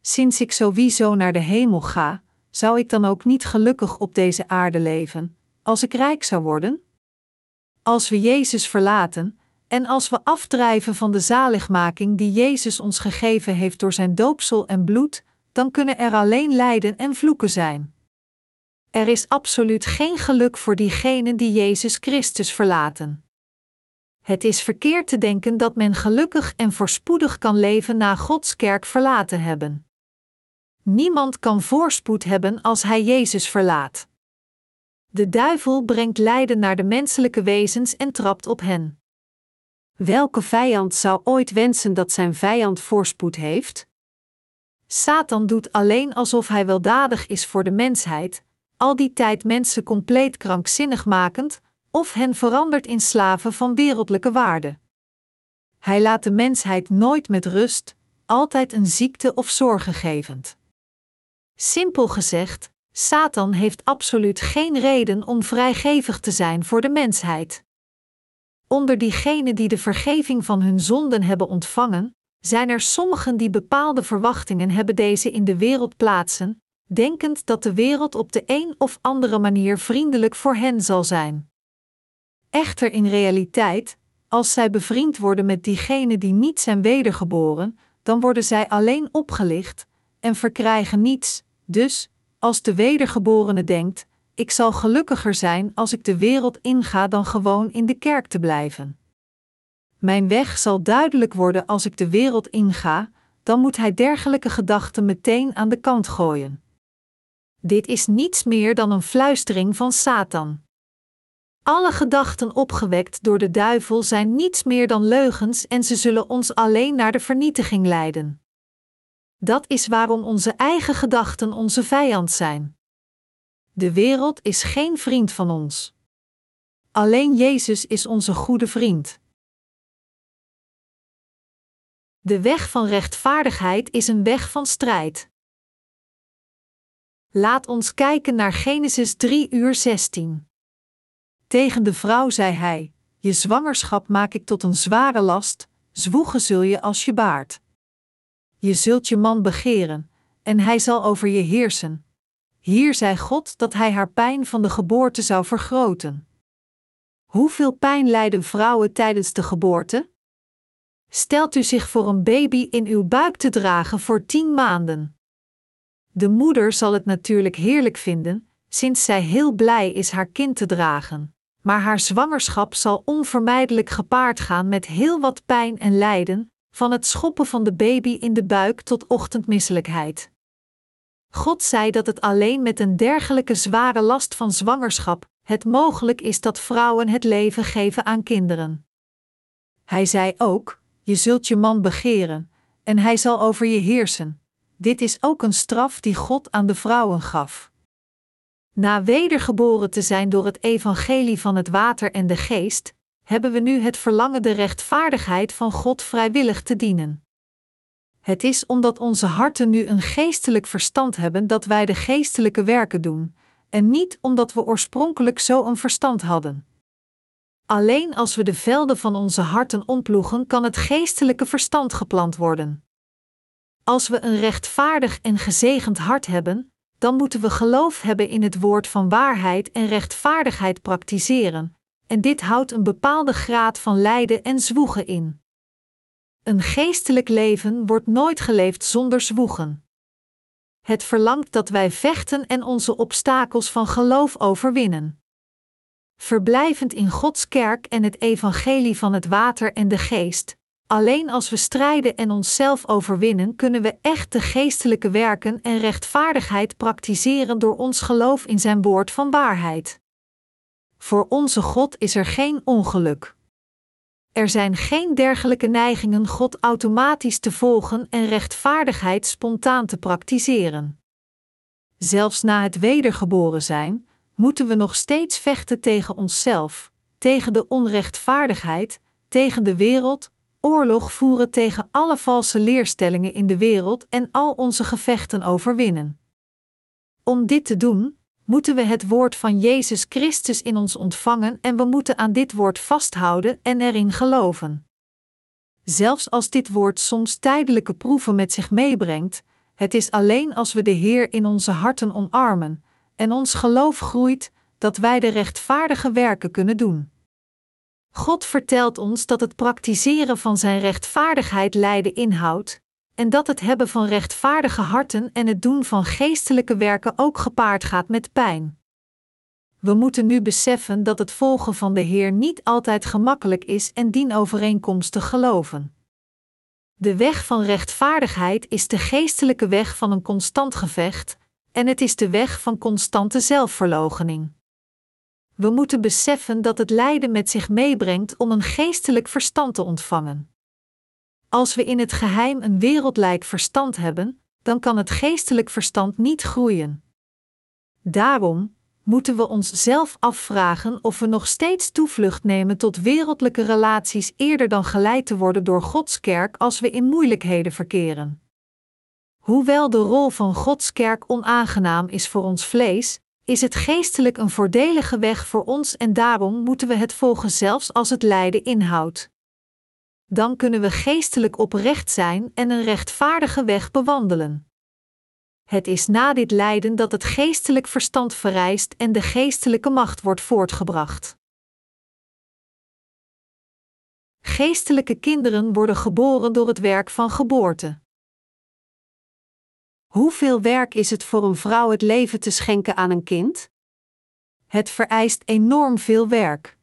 Sinds ik sowieso naar de hemel ga, zou ik dan ook niet gelukkig op deze aarde leven, als ik rijk zou worden? Als we Jezus verlaten, en als we afdrijven van de zaligmaking die Jezus ons gegeven heeft door zijn doopsel en bloed, dan kunnen er alleen lijden en vloeken zijn. Er is absoluut geen geluk voor diegenen die Jezus Christus verlaten. Het is verkeerd te denken dat men gelukkig en voorspoedig kan leven na Gods kerk verlaten hebben. Niemand kan voorspoed hebben als hij Jezus verlaat. De duivel brengt lijden naar de menselijke wezens en trapt op hen. Welke vijand zou ooit wensen dat zijn vijand voorspoed heeft? Satan doet alleen alsof hij weldadig is voor de mensheid, al die tijd mensen compleet krankzinnig makend, of hen verandert in slaven van wereldlijke waarde. Hij laat de mensheid nooit met rust, altijd een ziekte of zorgen gevend. Simpel gezegd, Satan heeft absoluut geen reden om vrijgevig te zijn voor de mensheid. Onder diegenen die de vergeving van hun zonden hebben ontvangen, zijn er sommigen die bepaalde verwachtingen hebben deze in de wereld plaatsen, denkend dat de wereld op de een of andere manier vriendelijk voor hen zal zijn. Echter in realiteit, als zij bevriend worden met diegenen die niet zijn wedergeboren, dan worden zij alleen opgelicht en verkrijgen niets. Dus, als de wedergeborene denkt: ik zal gelukkiger zijn als ik de wereld inga dan gewoon in de kerk te blijven. Mijn weg zal duidelijk worden als ik de wereld inga, dan moet hij dergelijke gedachten meteen aan de kant gooien. Dit is niets meer dan een fluistering van Satan. Alle gedachten opgewekt door de duivel zijn niets meer dan leugens en ze zullen ons alleen naar de vernietiging leiden. Dat is waarom onze eigen gedachten onze vijand zijn. De wereld is geen vriend van ons. Alleen Jezus is onze goede vriend. De weg van rechtvaardigheid is een weg van strijd. Laat ons kijken naar Genesis 3 uur 16. Tegen de vrouw zei hij: Je zwangerschap maak ik tot een zware last, zwoegen zul je als je baart. Je zult je man begeren, en hij zal over je heersen. Hier zei God dat hij haar pijn van de geboorte zou vergroten. Hoeveel pijn lijden vrouwen tijdens de geboorte? Stelt u zich voor een baby in uw buik te dragen voor tien maanden. De moeder zal het natuurlijk heerlijk vinden, sinds zij heel blij is haar kind te dragen. Maar haar zwangerschap zal onvermijdelijk gepaard gaan met heel wat pijn en lijden, van het schoppen van de baby in de buik tot ochtendmisselijkheid. God zei dat het alleen met een dergelijke zware last van zwangerschap het mogelijk is dat vrouwen het leven geven aan kinderen. Hij zei ook: Je zult je man begeren, en hij zal over je heersen. Dit is ook een straf die God aan de vrouwen gaf. Na wedergeboren te zijn door het evangelie van het water en de geest, hebben we nu het verlangen de rechtvaardigheid van God vrijwillig te dienen. Het is omdat onze harten nu een geestelijk verstand hebben dat wij de geestelijke werken doen, en niet omdat we oorspronkelijk zo een verstand hadden. Alleen als we de velden van onze harten ontploegen, kan het geestelijke verstand geplant worden. Als we een rechtvaardig en gezegend hart hebben, dan moeten we geloof hebben in het woord van waarheid en rechtvaardigheid praktiseren, en dit houdt een bepaalde graad van lijden en zwoegen in. Een geestelijk leven wordt nooit geleefd zonder zwoegen. Het verlangt dat wij vechten en onze obstakels van geloof overwinnen. Verblijvend in Gods kerk en het evangelie van het water en de geest, Alleen als we strijden en onszelf overwinnen, kunnen we echt de geestelijke werken en rechtvaardigheid praktiseren door ons geloof in Zijn woord van waarheid. Voor onze God is er geen ongeluk. Er zijn geen dergelijke neigingen God automatisch te volgen en rechtvaardigheid spontaan te praktiseren. Zelfs na het wedergeboren zijn, moeten we nog steeds vechten tegen onszelf, tegen de onrechtvaardigheid, tegen de wereld, oorlog voeren tegen alle valse leerstellingen in de wereld en al onze gevechten overwinnen. Om dit te doen, moeten we het woord van Jezus Christus in ons ontvangen en we moeten aan dit woord vasthouden en erin geloven. Zelfs als dit woord soms tijdelijke proeven met zich meebrengt, het is alleen als we de Heer in onze harten omarmen en ons geloof groeit, dat wij de rechtvaardige werken kunnen doen. God vertelt ons dat het praktiseren van Zijn rechtvaardigheid lijden inhoudt, en dat het hebben van rechtvaardige harten en het doen van geestelijke werken ook gepaard gaat met pijn. We moeten nu beseffen dat het volgen van de Heer niet altijd gemakkelijk is en dienovereenkomstig geloven. De weg van rechtvaardigheid is de geestelijke weg van een constant gevecht, en het is de weg van constante zelfverloochening. We moeten beseffen dat het lijden met zich meebrengt om een geestelijk verstand te ontvangen. Als we in het geheim een wereldlijk verstand hebben, dan kan het geestelijk verstand niet groeien. Daarom moeten we ons zelf afvragen of we nog steeds toevlucht nemen tot wereldlijke relaties eerder dan geleid te worden door Gods kerk als we in moeilijkheden verkeren. Hoewel de rol van Gods kerk onaangenaam is voor ons vlees, is het geestelijk een voordelige weg voor ons en daarom moeten we het volgen zelfs als het lijden inhoudt dan kunnen we geestelijk oprecht zijn en een rechtvaardige weg bewandelen. Het is na dit lijden dat het geestelijk verstand vereist en de geestelijke macht wordt voortgebracht. Geestelijke kinderen worden geboren door het werk van geboorte. Hoeveel werk is het voor een vrouw het leven te schenken aan een kind? Het vereist enorm veel werk.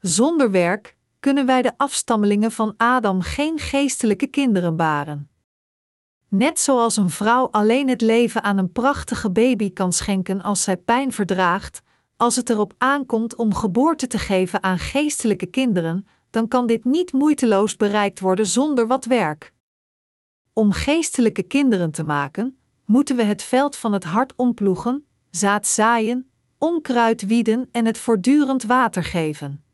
Zonder werk kunnen wij de afstammelingen van Adam geen geestelijke kinderen baren. Net zoals een vrouw alleen het leven aan een prachtige baby kan schenken als zij pijn verdraagt, als het erop aankomt om geboorte te geven aan geestelijke kinderen, dan kan dit niet moeiteloos bereikt worden zonder wat werk. Om geestelijke kinderen te maken, moeten we het veld van het hart omploegen, zaad zaaien, onkruid wieden en het voortdurend water geven.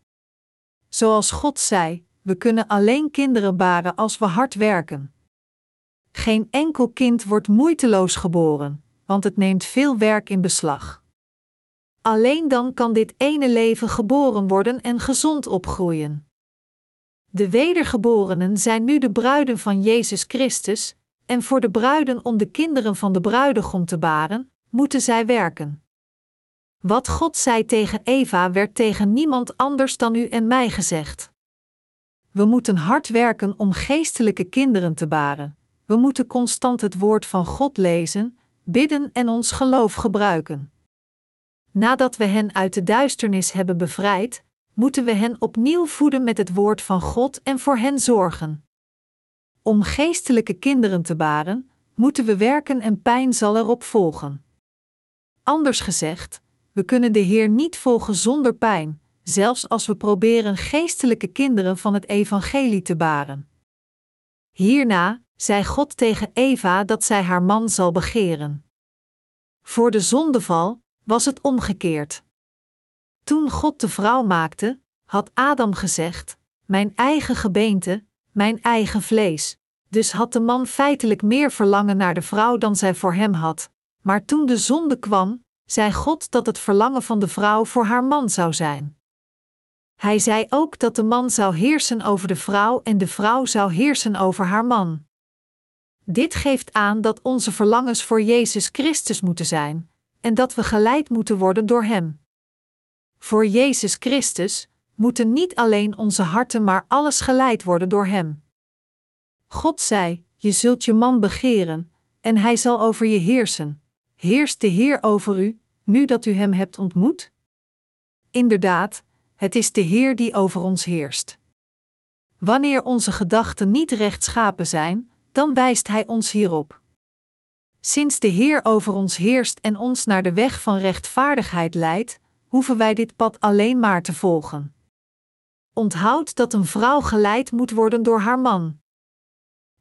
Zoals God zei: we kunnen alleen kinderen baren als we hard werken. Geen enkel kind wordt moeiteloos geboren, want het neemt veel werk in beslag. Alleen dan kan dit ene leven geboren worden en gezond opgroeien. De wedergeborenen zijn nu de bruiden van Jezus Christus, en voor de bruiden om de kinderen van de bruidegom te baren, moeten zij werken. Wat God zei tegen Eva werd tegen niemand anders dan u en mij gezegd. We moeten hard werken om geestelijke kinderen te baren. We moeten constant het woord van God lezen, bidden en ons geloof gebruiken. Nadat we hen uit de duisternis hebben bevrijd, moeten we hen opnieuw voeden met het woord van God en voor hen zorgen. Om geestelijke kinderen te baren, moeten we werken en pijn zal erop volgen. Anders gezegd, we kunnen de Heer niet volgen zonder pijn, zelfs als we proberen geestelijke kinderen van het evangelie te baren. Hierna zei God tegen Eva dat zij haar man zal begeren. Voor de zondeval was het omgekeerd. Toen God de vrouw maakte, had Adam gezegd: Mijn eigen gebeente, mijn eigen vlees. Dus had de man feitelijk meer verlangen naar de vrouw dan zij voor hem had. Maar toen de zonde kwam, zei God dat het verlangen van de vrouw voor haar man zou zijn. Hij zei ook dat de man zou heersen over de vrouw en de vrouw zou heersen over haar man. Dit geeft aan dat onze verlangens voor Jezus Christus moeten zijn en dat we geleid moeten worden door Hem. Voor Jezus Christus moeten niet alleen onze harten, maar alles geleid worden door Hem. God zei: Je zult je man begeren, en hij zal over je heersen heerst de Heer over u, nu dat u Hem hebt ontmoet? Inderdaad, het is de Heer die over ons heerst. Wanneer onze gedachten niet rechtschapen zijn, dan wijst Hij ons hierop. Sinds de Heer over ons heerst en ons naar de weg van rechtvaardigheid leidt, hoeven wij dit pad alleen maar te volgen. Onthoud dat een vrouw geleid moet worden door haar man.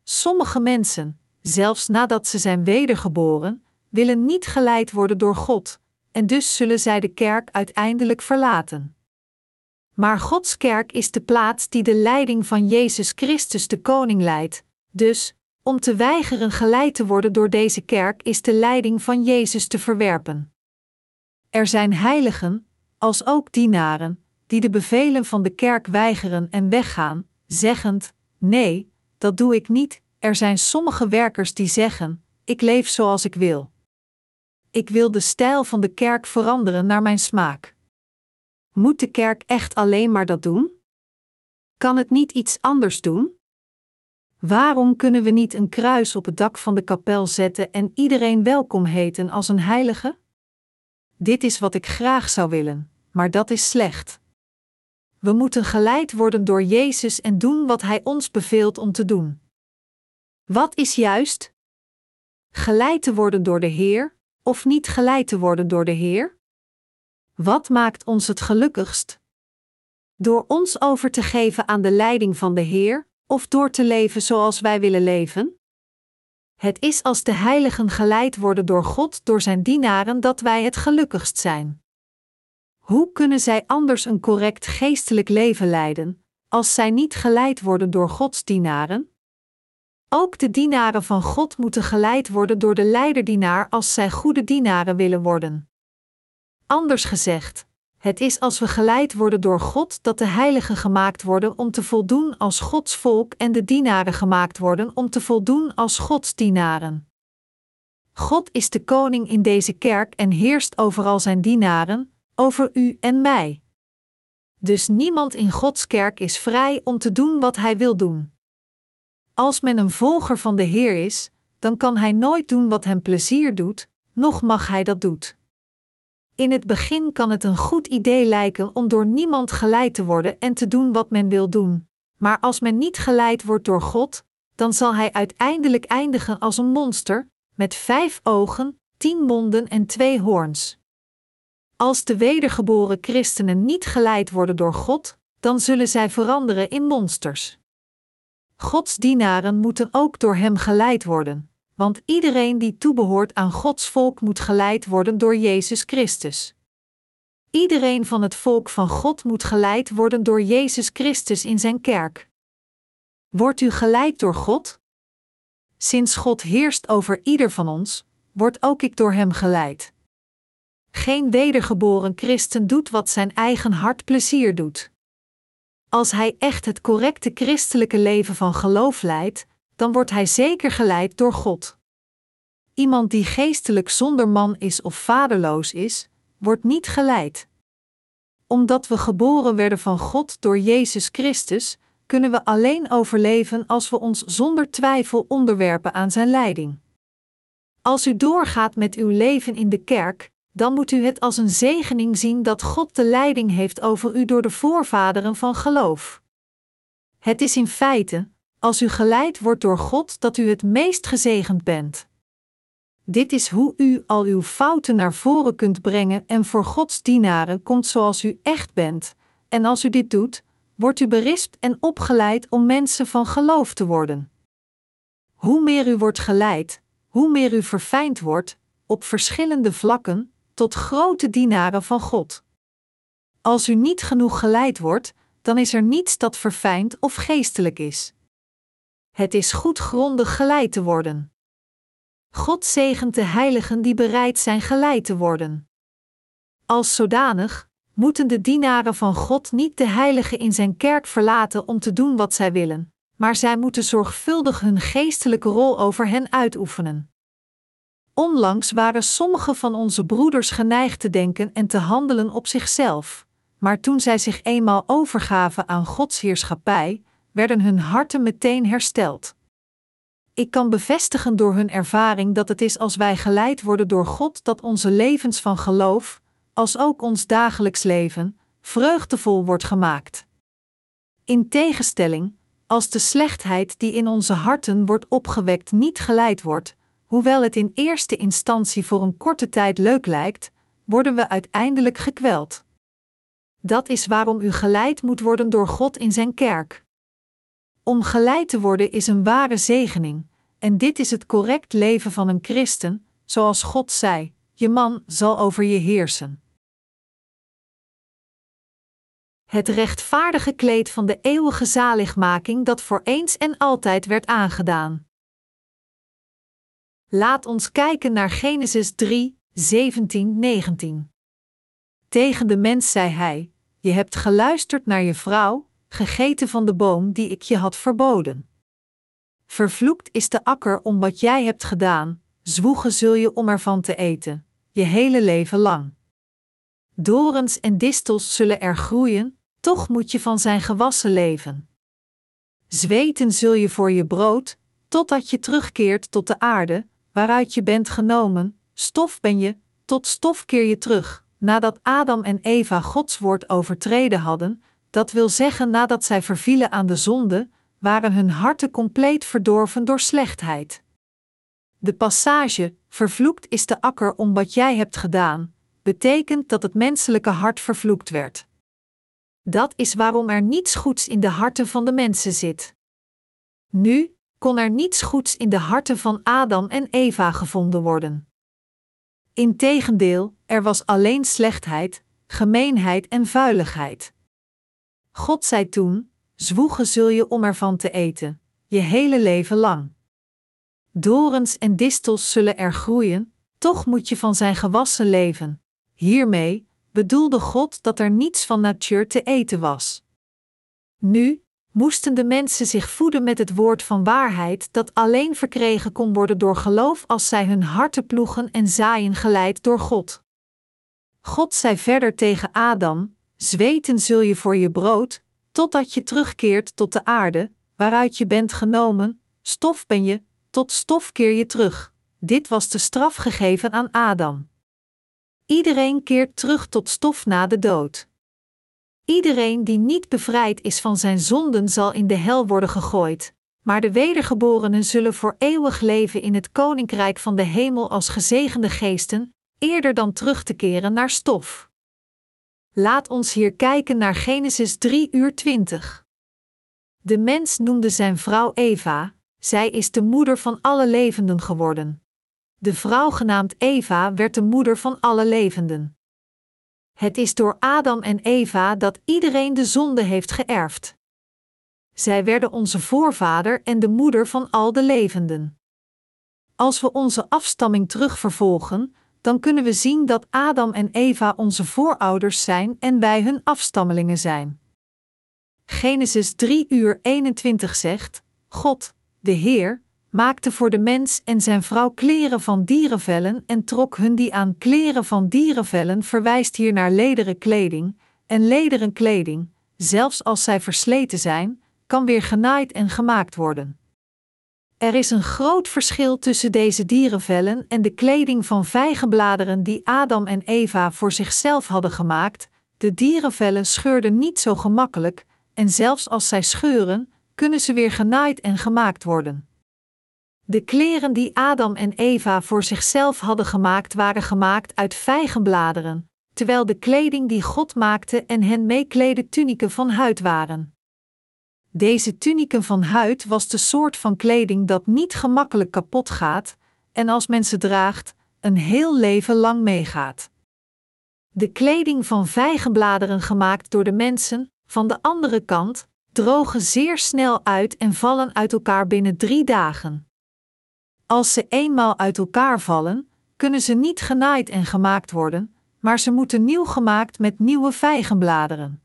Sommige mensen, zelfs nadat ze zijn wedergeboren, willen niet geleid worden door God, en dus zullen zij de kerk uiteindelijk verlaten. Maar Gods kerk is de plaats die de leiding van Jezus Christus de Koning leidt, dus, om te weigeren geleid te worden door deze kerk is de leiding van Jezus te verwerpen. Er zijn heiligen, als ook dienaren, die de bevelen van de kerk weigeren en weggaan, zeggend: Nee, dat doe ik niet. Er zijn sommige werkers die zeggen: Ik leef zoals ik wil. Ik wil de stijl van de kerk veranderen naar mijn smaak. Moet de kerk echt alleen maar dat doen? Kan het niet iets anders doen? Waarom kunnen we niet een kruis op het dak van de kapel zetten en iedereen welkom heten als een heilige? Dit is wat ik graag zou willen, maar dat is slecht. We moeten geleid worden door Jezus en doen wat Hij ons beveelt om te doen. Wat is juist? Geleid te worden door de Heer, of niet geleid te worden door de Heer? Wat maakt ons het gelukkigst? Door ons over te geven aan de leiding van de Heer, of door te leven zoals wij willen leven? Het is als de heiligen geleid worden door God door zijn dienaren dat wij het gelukkigst zijn. Hoe kunnen zij anders een correct geestelijk leven leiden, als zij niet geleid worden door Gods dienaren? Ook de dienaren van God moeten geleid worden door de leiderdienaar als zij goede dienaren willen worden. Anders gezegd, het is als we geleid worden door God dat de heiligen gemaakt worden om te voldoen als Gods volk en de dienaren gemaakt worden om te voldoen als Gods dienaren. God is de koning in deze kerk en heerst over al zijn dienaren, over u en mij. Dus niemand in Gods kerk is vrij om te doen wat hij wil doen. Als men een volger van de Heer is, dan kan hij nooit doen wat hem plezier doet, noch mag hij dat doen. In het begin kan het een goed idee lijken om door niemand geleid te worden en te doen wat men wil doen. Maar als men niet geleid wordt door God, dan zal hij uiteindelijk eindigen als een monster, met vijf ogen, tien monden en twee hoorns. Als de wedergeboren christenen niet geleid worden door God, dan zullen zij veranderen in monsters. Gods dienaren moeten ook door Hem geleid worden, want iedereen die toebehoort aan Gods volk moet geleid worden door Jezus Christus. Iedereen van het volk van God moet geleid worden door Jezus Christus in Zijn kerk. Wordt u geleid door God? Sinds God heerst over ieder van ons, word ook ik door Hem geleid. Geen wedergeboren christen doet wat zijn eigen hart plezier doet. Als hij echt het correcte christelijke leven van geloof leidt, dan wordt hij zeker geleid door God. Iemand die geestelijk zonder man is of vaderloos is, wordt niet geleid. Omdat we geboren werden van God door Jezus Christus, kunnen we alleen overleven als we ons zonder twijfel onderwerpen aan Zijn leiding. Als u doorgaat met uw leven in de kerk, dan moet u het als een zegening zien dat God de leiding heeft over u door de voorvaderen van geloof. Het is in feite, als u geleid wordt door God, dat u het meest gezegend bent. Dit is hoe u al uw fouten naar voren kunt brengen en voor Gods dienaren komt zoals u echt bent. En als u dit doet, wordt u berispt en opgeleid om mensen van geloof te worden. Hoe meer u wordt geleid, hoe meer u verfijnd wordt, op verschillende vlakken, tot grote dienaren van God. Als u niet genoeg geleid wordt, dan is er niets dat verfijnd of geestelijk is. Het is goed grondig geleid te worden. God zegent de heiligen die bereid zijn geleid te worden. Als zodanig moeten de dienaren van God niet de heiligen in zijn kerk verlaten om te doen wat zij willen, maar zij moeten zorgvuldig hun geestelijke rol over hen uitoefenen. Onlangs waren sommige van onze broeders geneigd te denken en te handelen op zichzelf, maar toen zij zich eenmaal overgaven aan Gods heerschappij, werden hun harten meteen hersteld. Ik kan bevestigen door hun ervaring dat het is als wij geleid worden door God dat onze levens van geloof, als ook ons dagelijks leven, vreugdevol wordt gemaakt. In tegenstelling, Als de slechtheid die in onze harten wordt opgewekt niet geleid wordt, hoewel het in eerste instantie voor een korte tijd leuk lijkt, worden we uiteindelijk gekweld. Dat is waarom u geleid moet worden door God in zijn kerk. Om geleid te worden is een ware zegening, en dit is het correct leven van een christen, zoals God zei: Je man zal over je heersen. Het rechtvaardige kleed van de eeuwige zaligmaking dat voor eens en altijd werd aangedaan. Laat ons kijken naar Genesis 3, 17, 19. Tegen de mens zei hij: Je hebt geluisterd naar je vrouw, gegeten van de boom die ik je had verboden. Vervloekt is de akker om wat jij hebt gedaan, zwoegen zul je om ervan te eten, je hele leven lang. Dorens en distels zullen er groeien, toch moet je van zijn gewassen leven. Zweten zul je voor je brood, totdat je terugkeert tot de aarde, waaruit je bent genomen, stof ben je, tot stof keer je terug, nadat Adam en Eva Gods woord overtreden hadden, dat wil zeggen nadat zij vervielen aan de zonde, waren hun harten compleet verdorven door slechtheid. De passage, vervloekt is de akker om wat jij hebt gedaan, betekent dat het menselijke hart vervloekt werd. Dat is waarom er niets goeds in de harten van de mensen zit. Nu kon er niets goeds in de harten van Adam en Eva gevonden worden. Integendeel, er was alleen slechtheid, gemeenheid en vuiligheid. God zei toen: Zwoegen zul je om ervan te eten, je hele leven lang. Dorens en distels zullen er groeien, toch moet je van zijn gewassen leven. Hiermee bedoelde God dat er niets van natuur te eten was. Nu moesten de mensen zich voeden met het woord van waarheid dat alleen verkregen kon worden door geloof als zij hun harten ploegen en zaaien geleid door God. God zei verder tegen Adam: Zweten zul je voor je brood, totdat je terugkeert tot de aarde, waaruit je bent genomen, stof ben je, tot stof keer je terug. Dit was de straf gegeven aan Adam. Iedereen keert terug tot stof na de dood. Iedereen die niet bevrijd is van zijn zonden zal in de hel worden gegooid, maar de wedergeborenen zullen voor eeuwig leven in het koninkrijk van de hemel als gezegende geesten, eerder dan terug te keren naar stof. Laat ons hier kijken naar Genesis 3 uur 20. De mens noemde zijn vrouw Eva, zij is de moeder van alle levenden geworden. De vrouw genaamd Eva werd de moeder van alle levenden. Het is door Adam en Eva dat iedereen de zonde heeft geërfd. Zij werden onze voorvader en de moeder van al de levenden. Als we onze afstamming terugvervolgen, dan kunnen we zien dat Adam en Eva onze voorouders zijn en wij hun afstammelingen zijn. Genesis 3 uur 21 zegt: God, de Heer, maakte voor de mens en zijn vrouw kleren van dierenvellen en trok hun die aan kleren van dierenvellen verwijst hier naar lederen kleding, en lederen kleding, zelfs als zij versleten zijn, kan weer genaaid en gemaakt worden. Er is een groot verschil tussen deze dierenvellen en de kleding van vijgenbladeren die Adam en Eva voor zichzelf hadden gemaakt. De dierenvellen scheurden niet zo gemakkelijk, en zelfs als zij scheuren, kunnen ze weer genaaid en gemaakt worden. De kleren die Adam en Eva voor zichzelf hadden gemaakt waren gemaakt uit vijgenbladeren, terwijl de kleding die God maakte en hen meekleden tuniken van huid waren. Deze tuniken van huid was de soort van kleding dat niet gemakkelijk kapot gaat en als men ze draagt, een heel leven lang meegaat. De kleding van vijgenbladeren gemaakt door de mensen, van de andere kant, drogen zeer snel uit en vallen uit elkaar binnen drie dagen. Als ze eenmaal uit elkaar vallen, kunnen ze niet genaaid en gemaakt worden, maar ze moeten nieuw gemaakt met nieuwe vijgenbladeren.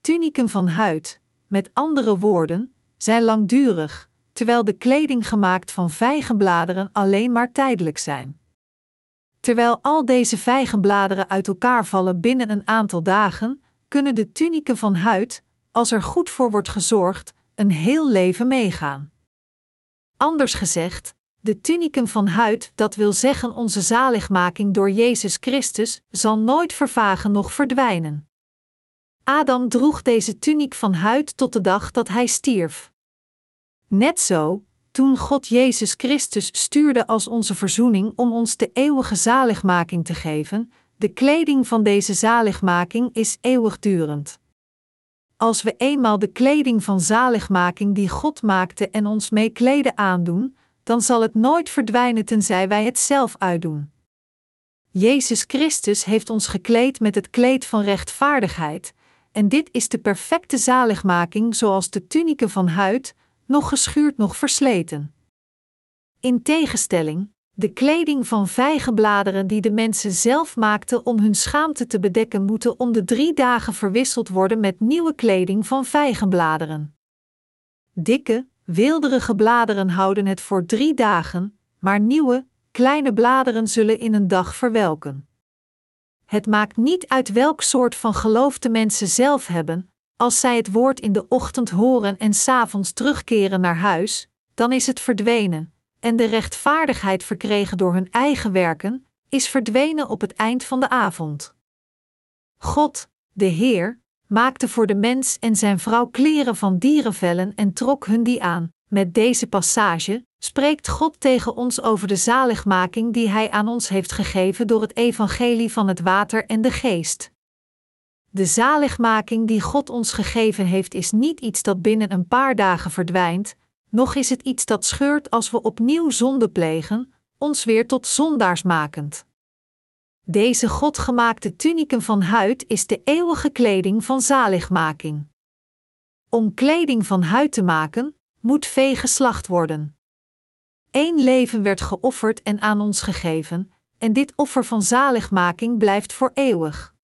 Tuniken van huid, met andere woorden, zijn langdurig, terwijl de kleding gemaakt van vijgenbladeren alleen maar tijdelijk zijn. Terwijl al deze vijgenbladeren uit elkaar vallen binnen een aantal dagen, kunnen de tuniken van huid, als er goed voor wordt gezorgd, een heel leven meegaan. Anders gezegd, de tuniken van huid, dat wil zeggen onze zaligmaking door Jezus Christus, zal nooit vervagen noch verdwijnen. Adam droeg deze tuniek van huid tot de dag dat hij stierf. Net zo, toen God Jezus Christus stuurde als onze verzoening om ons de eeuwige zaligmaking te geven, de kleding van deze zaligmaking is eeuwigdurend. Als we eenmaal de kleding van zaligmaking die God maakte en ons mee kleden aandoen, dan zal het nooit verdwijnen tenzij wij het zelf uitdoen. Jezus Christus heeft ons gekleed met het kleed van rechtvaardigheid, en dit is de perfecte zaligmaking zoals de tunieken van huid, nog geschuurd, nog versleten. In tegenstelling, de kleding van vijgenbladeren die de mensen zelf maakten om hun schaamte te bedekken, moeten om de drie dagen verwisseld worden met nieuwe kleding van vijgenbladeren. Dikke, weelderige bladeren houden het voor drie dagen, maar nieuwe, kleine bladeren zullen in een dag verwelken. Het maakt niet uit welk soort van geloof de mensen zelf hebben, als zij het woord in de ochtend horen en s'avonds terugkeren naar huis, dan is het verdwenen, en de rechtvaardigheid verkregen door hun eigen werken, is verdwenen op het eind van de avond. God, de Heer, maakte voor de mens en zijn vrouw kleren van dierenvellen en trok hun die aan. Met deze passage spreekt God tegen ons over de zaligmaking die Hij aan ons heeft gegeven door het evangelie van het water en de geest. De zaligmaking die God ons gegeven heeft is niet iets dat binnen een paar dagen verdwijnt, noch is het iets dat scheurt als we opnieuw zonde plegen, ons weer tot zondaars makend. Deze godgemaakte tuniken van huid is de eeuwige kleding van zaligmaking. Om kleding van huid te maken, moet vee geslacht worden. Eén leven werd geofferd en aan ons gegeven, en dit offer van zaligmaking blijft voor eeuwig.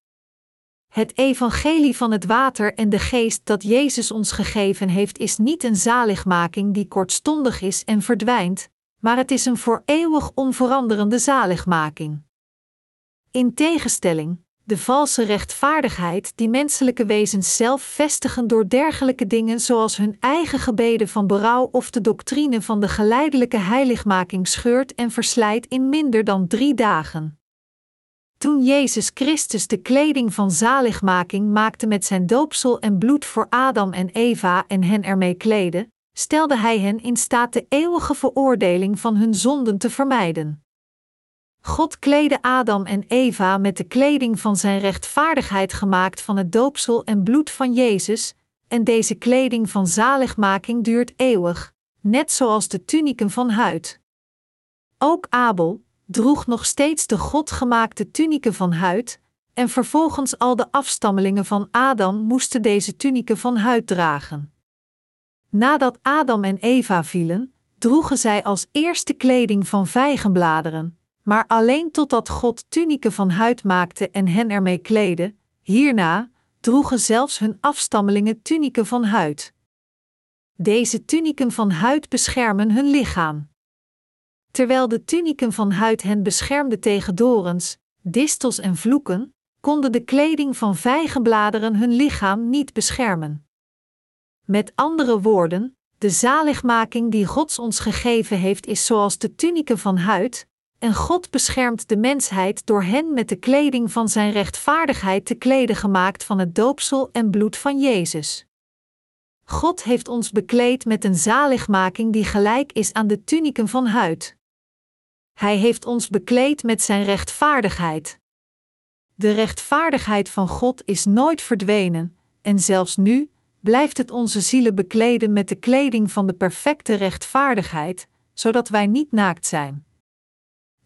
Het evangelie van het water en de geest dat Jezus ons gegeven heeft, is niet een zaligmaking die kortstondig is en verdwijnt, maar het is een voor eeuwig onveranderende zaligmaking. In tegenstelling, de valse rechtvaardigheid die menselijke wezens zelf vestigen door dergelijke dingen zoals hun eigen gebeden van berouw of de doctrine van de geleidelijke heiligmaking scheurt en verslijt in minder dan drie dagen. Toen Jezus Christus de kleding van zaligmaking maakte met zijn doopsel en bloed voor Adam en Eva en hen ermee kleedde, stelde hij hen in staat de eeuwige veroordeling van hun zonden te vermijden. God kleedde Adam en Eva met de kleding van zijn rechtvaardigheid gemaakt van het doopsel en bloed van Jezus, en deze kleding van zaligmaking duurt eeuwig, net zoals de tuniken van huid. Ook Abel droeg nog steeds de godgemaakte tuniken van huid, en vervolgens al de afstammelingen van Adam moesten deze tuniken van huid dragen. Nadat Adam en Eva vielen, droegen zij als eerste kleding van vijgenbladeren, maar alleen totdat God tuniken van huid maakte en hen ermee kleedde, hierna droegen zelfs hun afstammelingen tuniken van huid. Deze tuniken van huid beschermen hun lichaam. Terwijl de tuniken van huid hen beschermden tegen dorens, distels en vloeken, konden de kleding van vijgenbladeren hun lichaam niet beschermen. Met andere woorden, de zaligmaking die God ons gegeven heeft is zoals de tuniken van huid, en God beschermt de mensheid door hen met de kleding van zijn rechtvaardigheid te kleden gemaakt van het doopsel en bloed van Jezus. God heeft ons bekleed met een zaligmaking die gelijk is aan de tuniken van huid. Hij heeft ons bekleed met zijn rechtvaardigheid. De rechtvaardigheid van God is nooit verdwenen, en zelfs nu blijft het onze zielen bekleden met de kleding van de perfecte rechtvaardigheid, zodat wij niet naakt zijn.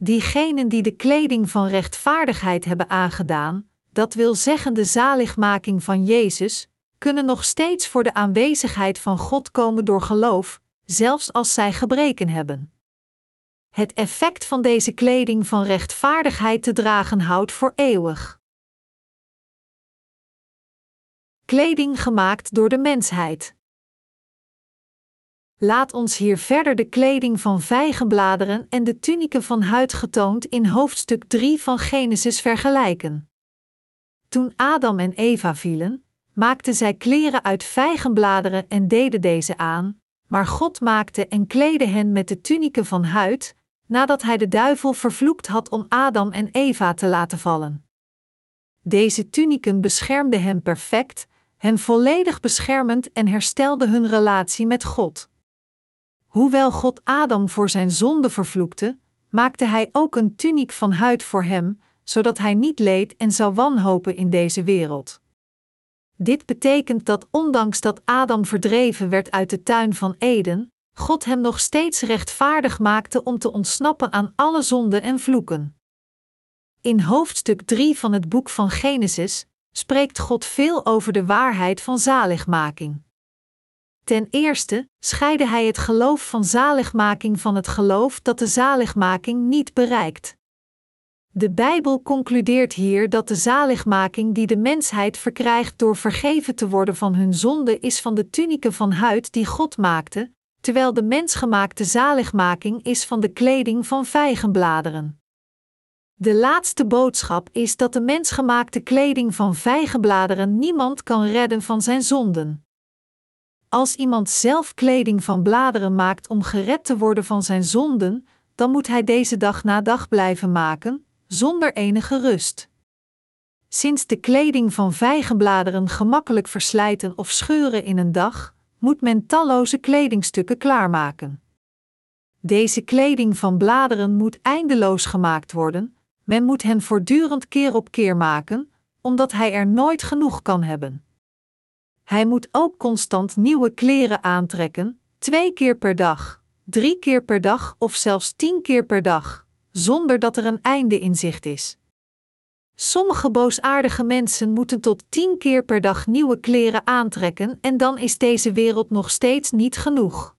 Diegenen die de kleding van rechtvaardigheid hebben aangedaan, dat wil zeggen de zaligmaking van Jezus, kunnen nog steeds voor de aanwezigheid van God komen door geloof, zelfs als zij gebreken hebben. Het effect van deze kleding van rechtvaardigheid te dragen houdt voor eeuwig. Kleding gemaakt door de mensheid. Laat ons hier verder de kleding van vijgenbladeren en de tuniken van huid getoond in hoofdstuk 3 van Genesis vergelijken. Toen Adam en Eva vielen, maakten zij kleren uit vijgenbladeren en deden deze aan, maar God maakte en kleedde hen met de tuniken van huid, nadat hij de duivel vervloekt had om Adam en Eva te laten vallen. Deze tuniken beschermden hen perfect, hen volledig beschermend en herstelden hun relatie met God. Hoewel God Adam voor zijn zonde vervloekte, maakte hij ook een tuniek van huid voor hem, zodat hij niet leed en zou wanhopen in deze wereld. Dit betekent dat ondanks dat Adam verdreven werd uit de tuin van Eden, God hem nog steeds rechtvaardig maakte om te ontsnappen aan alle zonden en vloeken. In hoofdstuk 3 van het boek van Genesis spreekt God veel over de waarheid van zaligmaking. Ten eerste scheidde hij het geloof van zaligmaking van het geloof dat de zaligmaking niet bereikt. De Bijbel concludeert hier dat de zaligmaking die de mensheid verkrijgt door vergeven te worden van hun zonde is van de tunieken van huid die God maakte, terwijl de mensgemaakte zaligmaking is van de kleding van vijgenbladeren. De laatste boodschap is dat de mensgemaakte kleding van vijgenbladeren niemand kan redden van zijn zonden. Als iemand zelf kleding van bladeren maakt om gered te worden van zijn zonden, dan moet hij deze dag na dag blijven maken, zonder enige rust. Sinds de kleding van vijgenbladeren gemakkelijk verslijten of scheuren in een dag, moet men talloze kledingstukken klaarmaken. Deze kleding van bladeren moet eindeloos gemaakt worden, men moet hen voortdurend keer op keer maken, omdat hij er nooit genoeg kan hebben. Hij moet ook constant nieuwe kleren aantrekken, twee keer per dag, drie keer per dag of zelfs tien keer per dag, zonder dat er een einde in zicht is. Sommige boosaardige mensen moeten tot tien keer per dag nieuwe kleren aantrekken en dan is deze wereld nog steeds niet genoeg.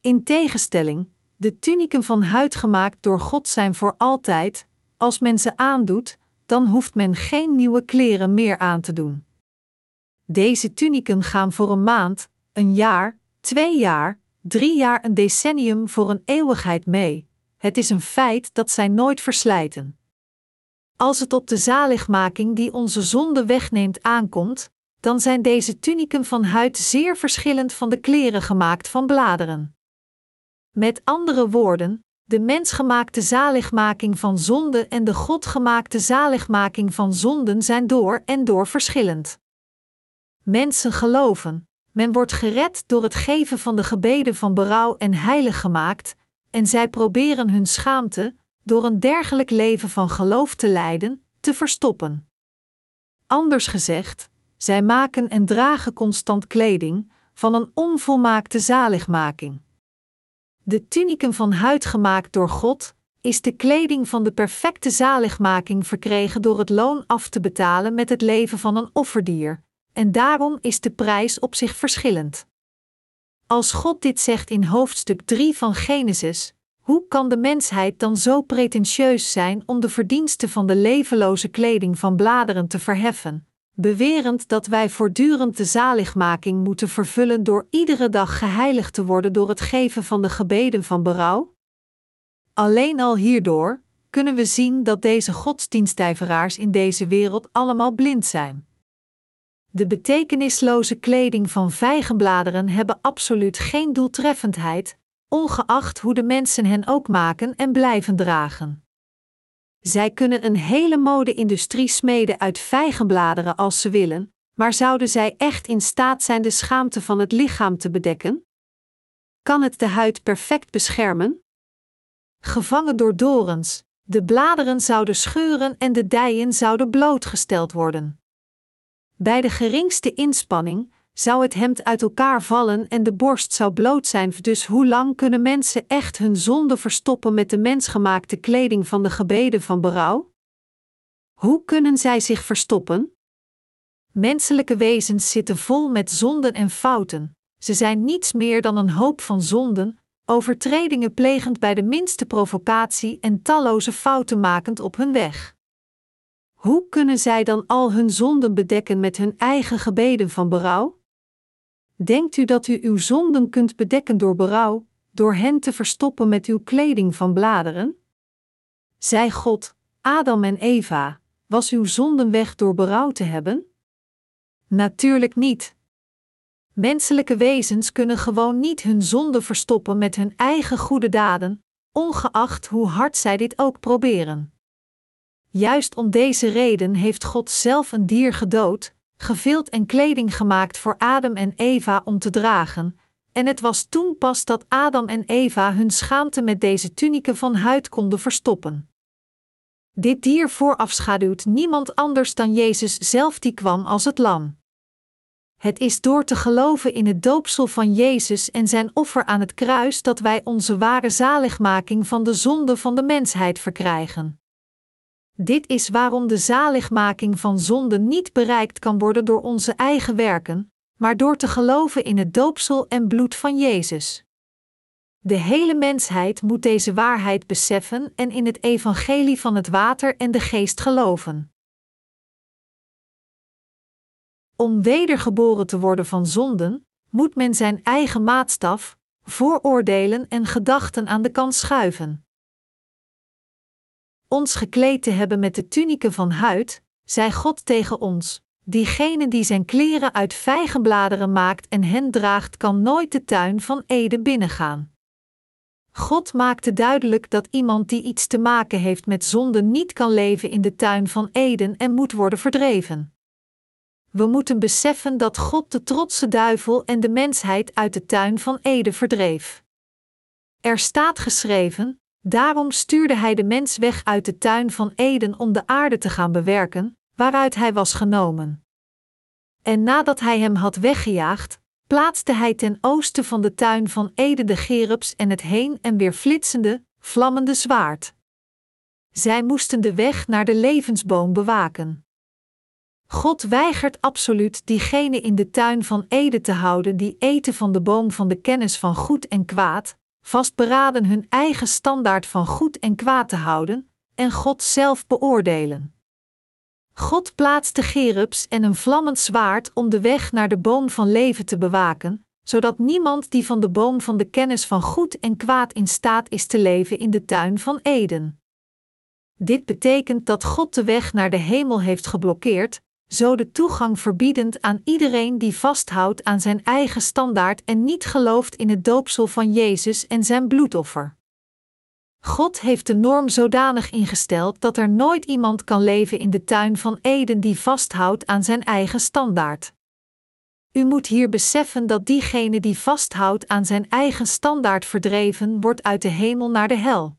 In tegenstelling, de tuniken van huid gemaakt door God zijn voor altijd, als men ze aandoet, dan hoeft men geen nieuwe kleren meer aan te doen. Deze tuniken gaan voor een maand, een jaar, twee jaar, drie jaar, een decennium voor een eeuwigheid mee. Het is een feit dat zij nooit verslijten. Als het op de zaligmaking die onze zonde wegneemt aankomt, dan zijn deze tuniken van huid zeer verschillend van de kleren gemaakt van bladeren. Met andere woorden, de mensgemaakte zaligmaking van zonde en de godgemaakte zaligmaking van zonden zijn door en door verschillend. Mensen geloven, men wordt gered door het geven van de gebeden van berouw en heilig gemaakt, en zij proberen hun schaamte, door een dergelijk leven van geloof te leiden, te verstoppen. Anders gezegd, zij maken en dragen constant kleding van een onvolmaakte zaligmaking. De tuniken van huid gemaakt door God is de kleding van de perfecte zaligmaking verkregen door het loon af te betalen met het leven van een offerdier, en daarom is de prijs op zich verschillend. Als God dit zegt in hoofdstuk 3 van Genesis, hoe kan de mensheid dan zo pretentieus zijn om de verdiensten van de levenloze kleding van bladeren te verheffen, bewerend dat wij voortdurend de zaligmaking moeten vervullen door iedere dag geheiligd te worden door het geven van de gebeden van berouw? Alleen al hierdoor kunnen we zien dat deze godsdienstijveraars in deze wereld allemaal blind zijn. De betekenisloze kleding van vijgenbladeren hebben absoluut geen doeltreffendheid, ongeacht hoe de mensen hen ook maken en blijven dragen. Zij kunnen een hele mode-industrie smeden uit vijgenbladeren als ze willen, maar zouden zij echt in staat zijn de schaamte van het lichaam te bedekken? Kan het de huid perfect beschermen? Gevangen door dorens, de bladeren zouden scheuren en de dijen zouden blootgesteld worden. Bij de geringste inspanning zou het hemd uit elkaar vallen en de borst zou bloot zijn. Dus hoe lang kunnen mensen echt hun zonde verstoppen met de mensgemaakte kleding van de gebeden van berouw? Hoe kunnen zij zich verstoppen? Menselijke wezens zitten vol met zonden en fouten. Ze zijn niets meer dan een hoop van zonden, overtredingen plegend bij de minste provocatie en talloze fouten makend op hun weg. Hoe kunnen zij dan al hun zonden bedekken met hun eigen gebeden van berouw? Denkt u dat u uw zonden kunt bedekken door berouw, door hen te verstoppen met uw kleding van bladeren? Zij God, Adam en Eva, was uw zonden weg door berouw te hebben? Natuurlijk niet. Menselijke wezens kunnen gewoon niet hun zonde verstoppen met hun eigen goede daden, ongeacht hoe hard zij dit ook proberen. Juist om deze reden heeft God zelf een dier gedood, gevild en kleding gemaakt voor Adam en Eva om te dragen, en het was toen pas dat Adam en Eva hun schaamte met deze tunieken van huid konden verstoppen. Dit dier voorafschaduwt niemand anders dan Jezus zelf die kwam als het lam. Het is door te geloven in het doopsel van Jezus en zijn offer aan het kruis dat wij onze ware zaligmaking van de zonde van de mensheid verkrijgen. Dit is waarom de zaligmaking van zonde niet bereikt kan worden door onze eigen werken, maar door te geloven in het doopsel en bloed van Jezus. De hele mensheid moet deze waarheid beseffen en in het evangelie van het water en de geest geloven. Om wedergeboren te worden van zonden, moet men zijn eigen maatstaf, vooroordelen en gedachten aan de kant schuiven. Ons gekleed te hebben met de tunieken van huid, zei God tegen ons: Diegene die zijn kleren uit vijgenbladeren maakt en hen draagt, kan nooit de tuin van Eden binnengaan. God maakte duidelijk dat iemand die iets te maken heeft met zonde niet kan leven in de tuin van Eden en moet worden verdreven. We moeten beseffen dat God de trotse duivel en de mensheid uit de tuin van Eden verdreef. Er staat geschreven: Daarom stuurde hij de mens weg uit de tuin van Eden om de aarde te gaan bewerken, waaruit hij was genomen. En nadat hij hem had weggejaagd, plaatste hij ten oosten van de tuin van Eden de gerubs en het heen en weer flitsende, vlammende zwaard. Zij moesten de weg naar de levensboom bewaken. God weigert absoluut diegenen in de tuin van Eden te houden die eten van de boom van de kennis van goed en kwaad, vastberaden hun eigen standaard van goed en kwaad te houden, en God zelf beoordelen. God plaatste gerubs en een vlammend zwaard om de weg naar de boom van leven te bewaken, zodat niemand die van de boom van de kennis van goed en kwaad in staat is te leven in de tuin van Eden. Dit betekent dat God de weg naar de hemel heeft geblokkeerd, zo de toegang verbiedend aan iedereen die vasthoudt aan zijn eigen standaard en niet gelooft in het doopsel van Jezus en zijn bloedoffer. God heeft de norm zodanig ingesteld dat er nooit iemand kan leven in de tuin van Eden die vasthoudt aan zijn eigen standaard. U moet hier beseffen dat diegene die vasthoudt aan zijn eigen standaard verdreven wordt uit de hemel naar de hel.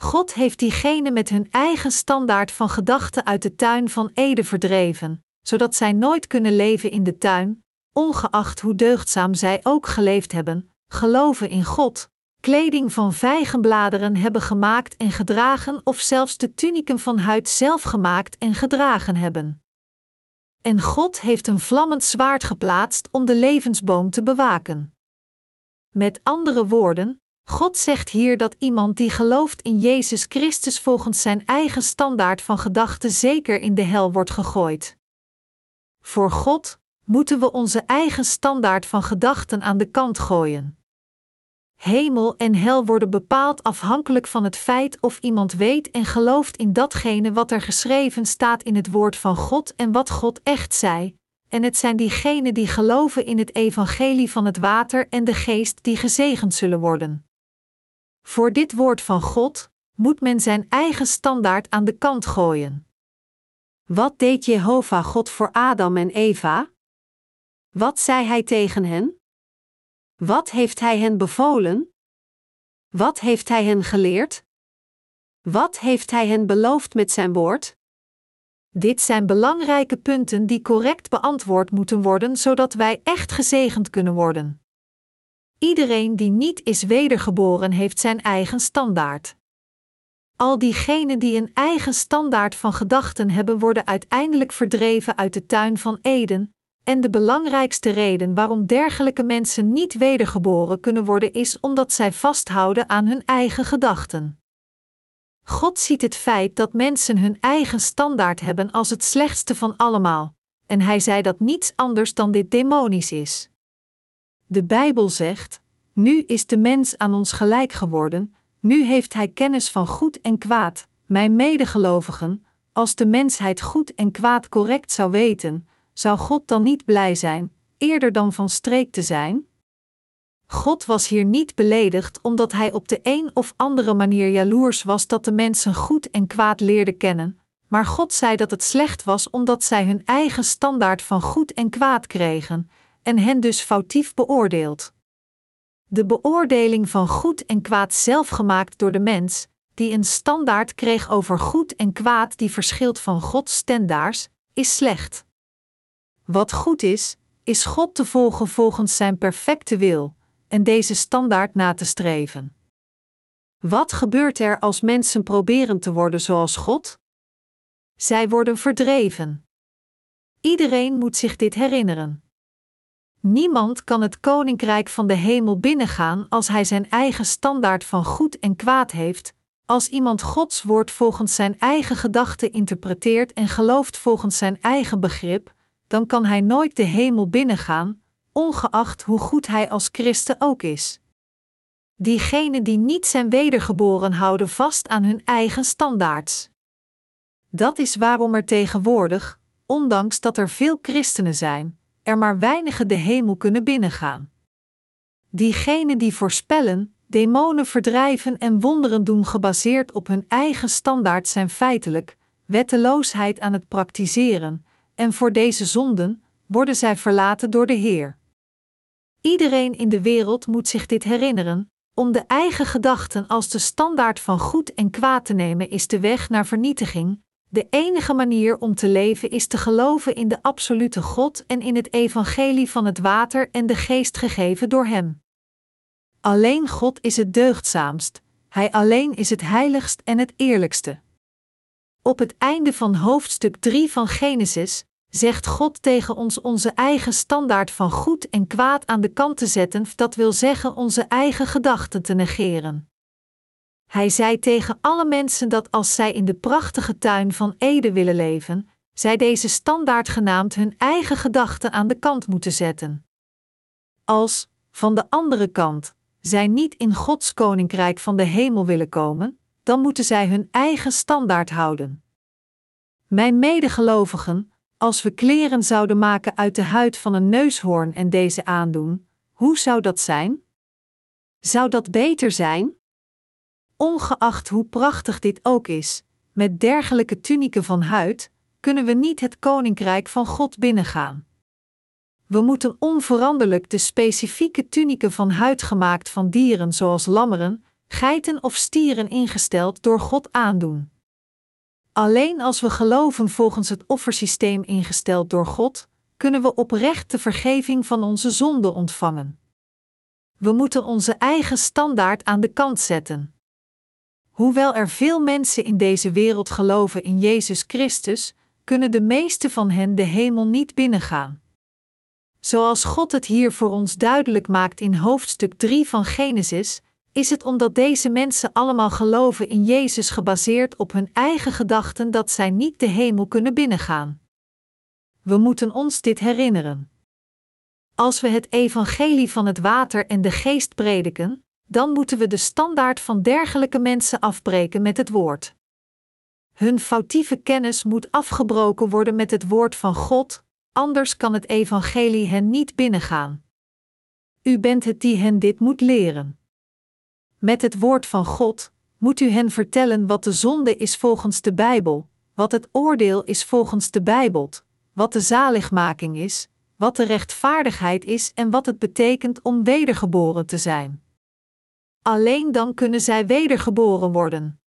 God heeft diegenen met hun eigen standaard van gedachten uit de tuin van Eden verdreven, zodat zij nooit kunnen leven in de tuin, ongeacht hoe deugdzaam zij ook geleefd hebben, geloven in God, kleding van vijgenbladeren hebben gemaakt en gedragen of zelfs de tuniken van huid zelf gemaakt en gedragen hebben. En God heeft een vlammend zwaard geplaatst om de levensboom te bewaken. Met andere woorden, God zegt hier dat iemand die gelooft in Jezus Christus volgens zijn eigen standaard van gedachten zeker in de hel wordt gegooid. Voor God moeten we onze eigen standaard van gedachten aan de kant gooien. Hemel en hel worden bepaald afhankelijk van het feit of iemand weet en gelooft in datgene wat er geschreven staat in het woord van God en wat God echt zei, en het zijn diegenen die geloven in het evangelie van het water en de geest die gezegend zullen worden. Voor dit woord van God moet men zijn eigen standaard aan de kant gooien. Wat deed Jehovah God voor Adam en Eva? Wat zei hij tegen hen? Wat heeft hij hen bevolen? Wat heeft hij hen geleerd? Wat heeft hij hen beloofd met zijn woord? Dit zijn belangrijke punten die correct beantwoord moeten worden, zodat wij echt gezegend kunnen worden. Iedereen die niet is wedergeboren heeft zijn eigen standaard. Al diegenen die een eigen standaard van gedachten hebben, worden uiteindelijk verdreven uit de tuin van Eden. En de belangrijkste reden waarom dergelijke mensen niet wedergeboren kunnen worden, is omdat zij vasthouden aan hun eigen gedachten. God ziet het feit dat mensen hun eigen standaard hebben als het slechtste van allemaal, en hij zei dat niets anders dan dit demonisch is. De Bijbel zegt: Nu is de mens aan ons gelijk geworden, nu heeft hij kennis van goed en kwaad, mijn medegelovigen, als de mensheid goed en kwaad correct zou weten, zou God dan niet blij zijn, eerder dan van streek te zijn? God was hier niet beledigd omdat hij op de een of andere manier jaloers was dat de mensen goed en kwaad leerden kennen, maar God zei dat het slecht was omdat zij hun eigen standaard van goed en kwaad kregen, en hen dus foutief beoordeeld. De beoordeling van goed en kwaad zelf gemaakt door de mens, die een standaard kreeg over goed en kwaad die verschilt van Gods standaards, is slecht. Wat goed is, is God te volgen volgens Zijn perfecte wil, en deze standaard na te streven. Wat gebeurt er als mensen proberen te worden zoals God? Zij worden verdreven. Iedereen moet zich dit herinneren. Niemand kan het koninkrijk van de hemel binnengaan als hij zijn eigen standaard van goed en kwaad heeft, als iemand Gods woord volgens zijn eigen gedachten interpreteert en gelooft volgens zijn eigen begrip, dan kan hij nooit de hemel binnengaan, ongeacht hoe goed hij als christen ook is. Diegenen die niet zijn wedergeboren houden vast aan hun eigen standaards. Dat is waarom er tegenwoordig, ondanks dat er veel christenen zijn, er maar weinigen de hemel kunnen binnengaan. Diegenen die voorspellen, demonen verdrijven en wonderen doen gebaseerd op hun eigen standaard zijn feitelijk wetteloosheid aan het praktiseren, en voor deze zonden worden zij verlaten door de Heer. Iedereen in de wereld moet zich dit herinneren, om de eigen gedachten als de standaard van goed en kwaad te nemen is de weg naar vernietiging. De enige manier om te leven is te geloven in de absolute God en in het evangelie van het water en de geest gegeven door Hem. Alleen God is het deugdzaamst, Hij alleen is het heiligst en het eerlijkste. Op het einde van hoofdstuk 3 van Genesis zegt God tegen ons onze eigen standaard van goed en kwaad aan de kant te zetten, dat wil zeggen onze eigen gedachten te negeren. Hij zei tegen alle mensen dat als zij in de prachtige tuin van Ede willen leven, zij deze standaard genaamd hun eigen gedachten aan de kant moeten zetten. Als, van de andere kant, zij niet in Gods koninkrijk van de hemel willen komen, dan moeten zij hun eigen standaard houden. Mijn medegelovigen, als we kleren zouden maken uit de huid van een neushoorn en deze aandoen, hoe zou dat zijn? Zou dat beter zijn? Ongeacht hoe prachtig dit ook is, met dergelijke tunieken van huid, kunnen we niet het koninkrijk van God binnengaan. We moeten onveranderlijk de specifieke tunieken van huid gemaakt van dieren zoals lammeren, geiten of stieren ingesteld door God aandoen. Alleen als we geloven volgens het offersysteem ingesteld door God, kunnen we oprecht de vergeving van onze zonden ontvangen. We moeten onze eigen standaard aan de kant zetten. Hoewel er veel mensen in deze wereld geloven in Jezus Christus, kunnen de meeste van hen de hemel niet binnengaan. Zoals God het hier voor ons duidelijk maakt in hoofdstuk 3 van Genesis, is het omdat deze mensen allemaal geloven in Jezus gebaseerd op hun eigen gedachten dat zij niet de hemel kunnen binnengaan. We moeten ons dit herinneren. Als we het evangelie van het water en de geest prediken, dan moeten we de standaard van dergelijke mensen afbreken met het woord. Hun foutieve kennis moet afgebroken worden met het woord van God, anders kan het evangelie hen niet binnengaan. U bent het die hen dit moet leren. Met het woord van God moet u hen vertellen wat de zonde is volgens de Bijbel, wat het oordeel is volgens de Bijbel, wat de zaligmaking is, wat de rechtvaardigheid is en wat het betekent om wedergeboren te zijn. Alleen dan kunnen zij wedergeboren worden.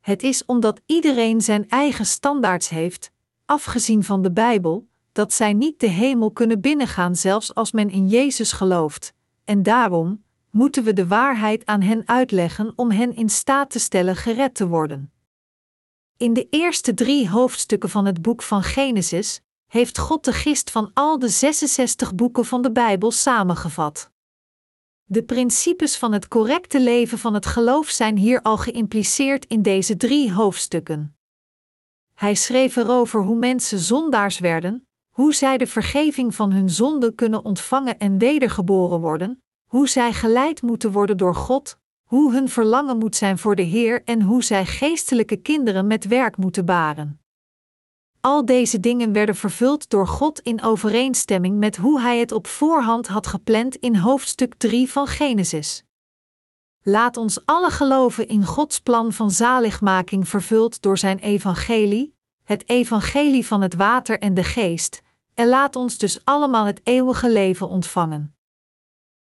Het is omdat iedereen zijn eigen standaards heeft, afgezien van de Bijbel, dat zij niet de hemel kunnen binnengaan zelfs als men in Jezus gelooft, en daarom, moeten we de waarheid aan hen uitleggen om hen in staat te stellen gered te worden. In de eerste drie hoofdstukken van het boek van Genesis heeft God de gist van al de 66 boeken van de Bijbel samengevat. De principes van het correcte leven van het geloof zijn hier al geïmpliceerd in deze drie hoofdstukken. Hij schreef erover hoe mensen zondaars werden, hoe zij de vergeving van hun zonden kunnen ontvangen en wedergeboren worden, hoe zij geleid moeten worden door God, hoe hun verlangen moet zijn voor de Heer en hoe zij geestelijke kinderen met werk moeten baren. Al deze dingen werden vervuld door God in overeenstemming met hoe Hij het op voorhand had gepland in hoofdstuk 3 van Genesis. Laat ons alle geloven in Gods plan van zaligmaking vervuld door Zijn evangelie, het evangelie van het water en de geest, en laat ons dus allemaal het eeuwige leven ontvangen.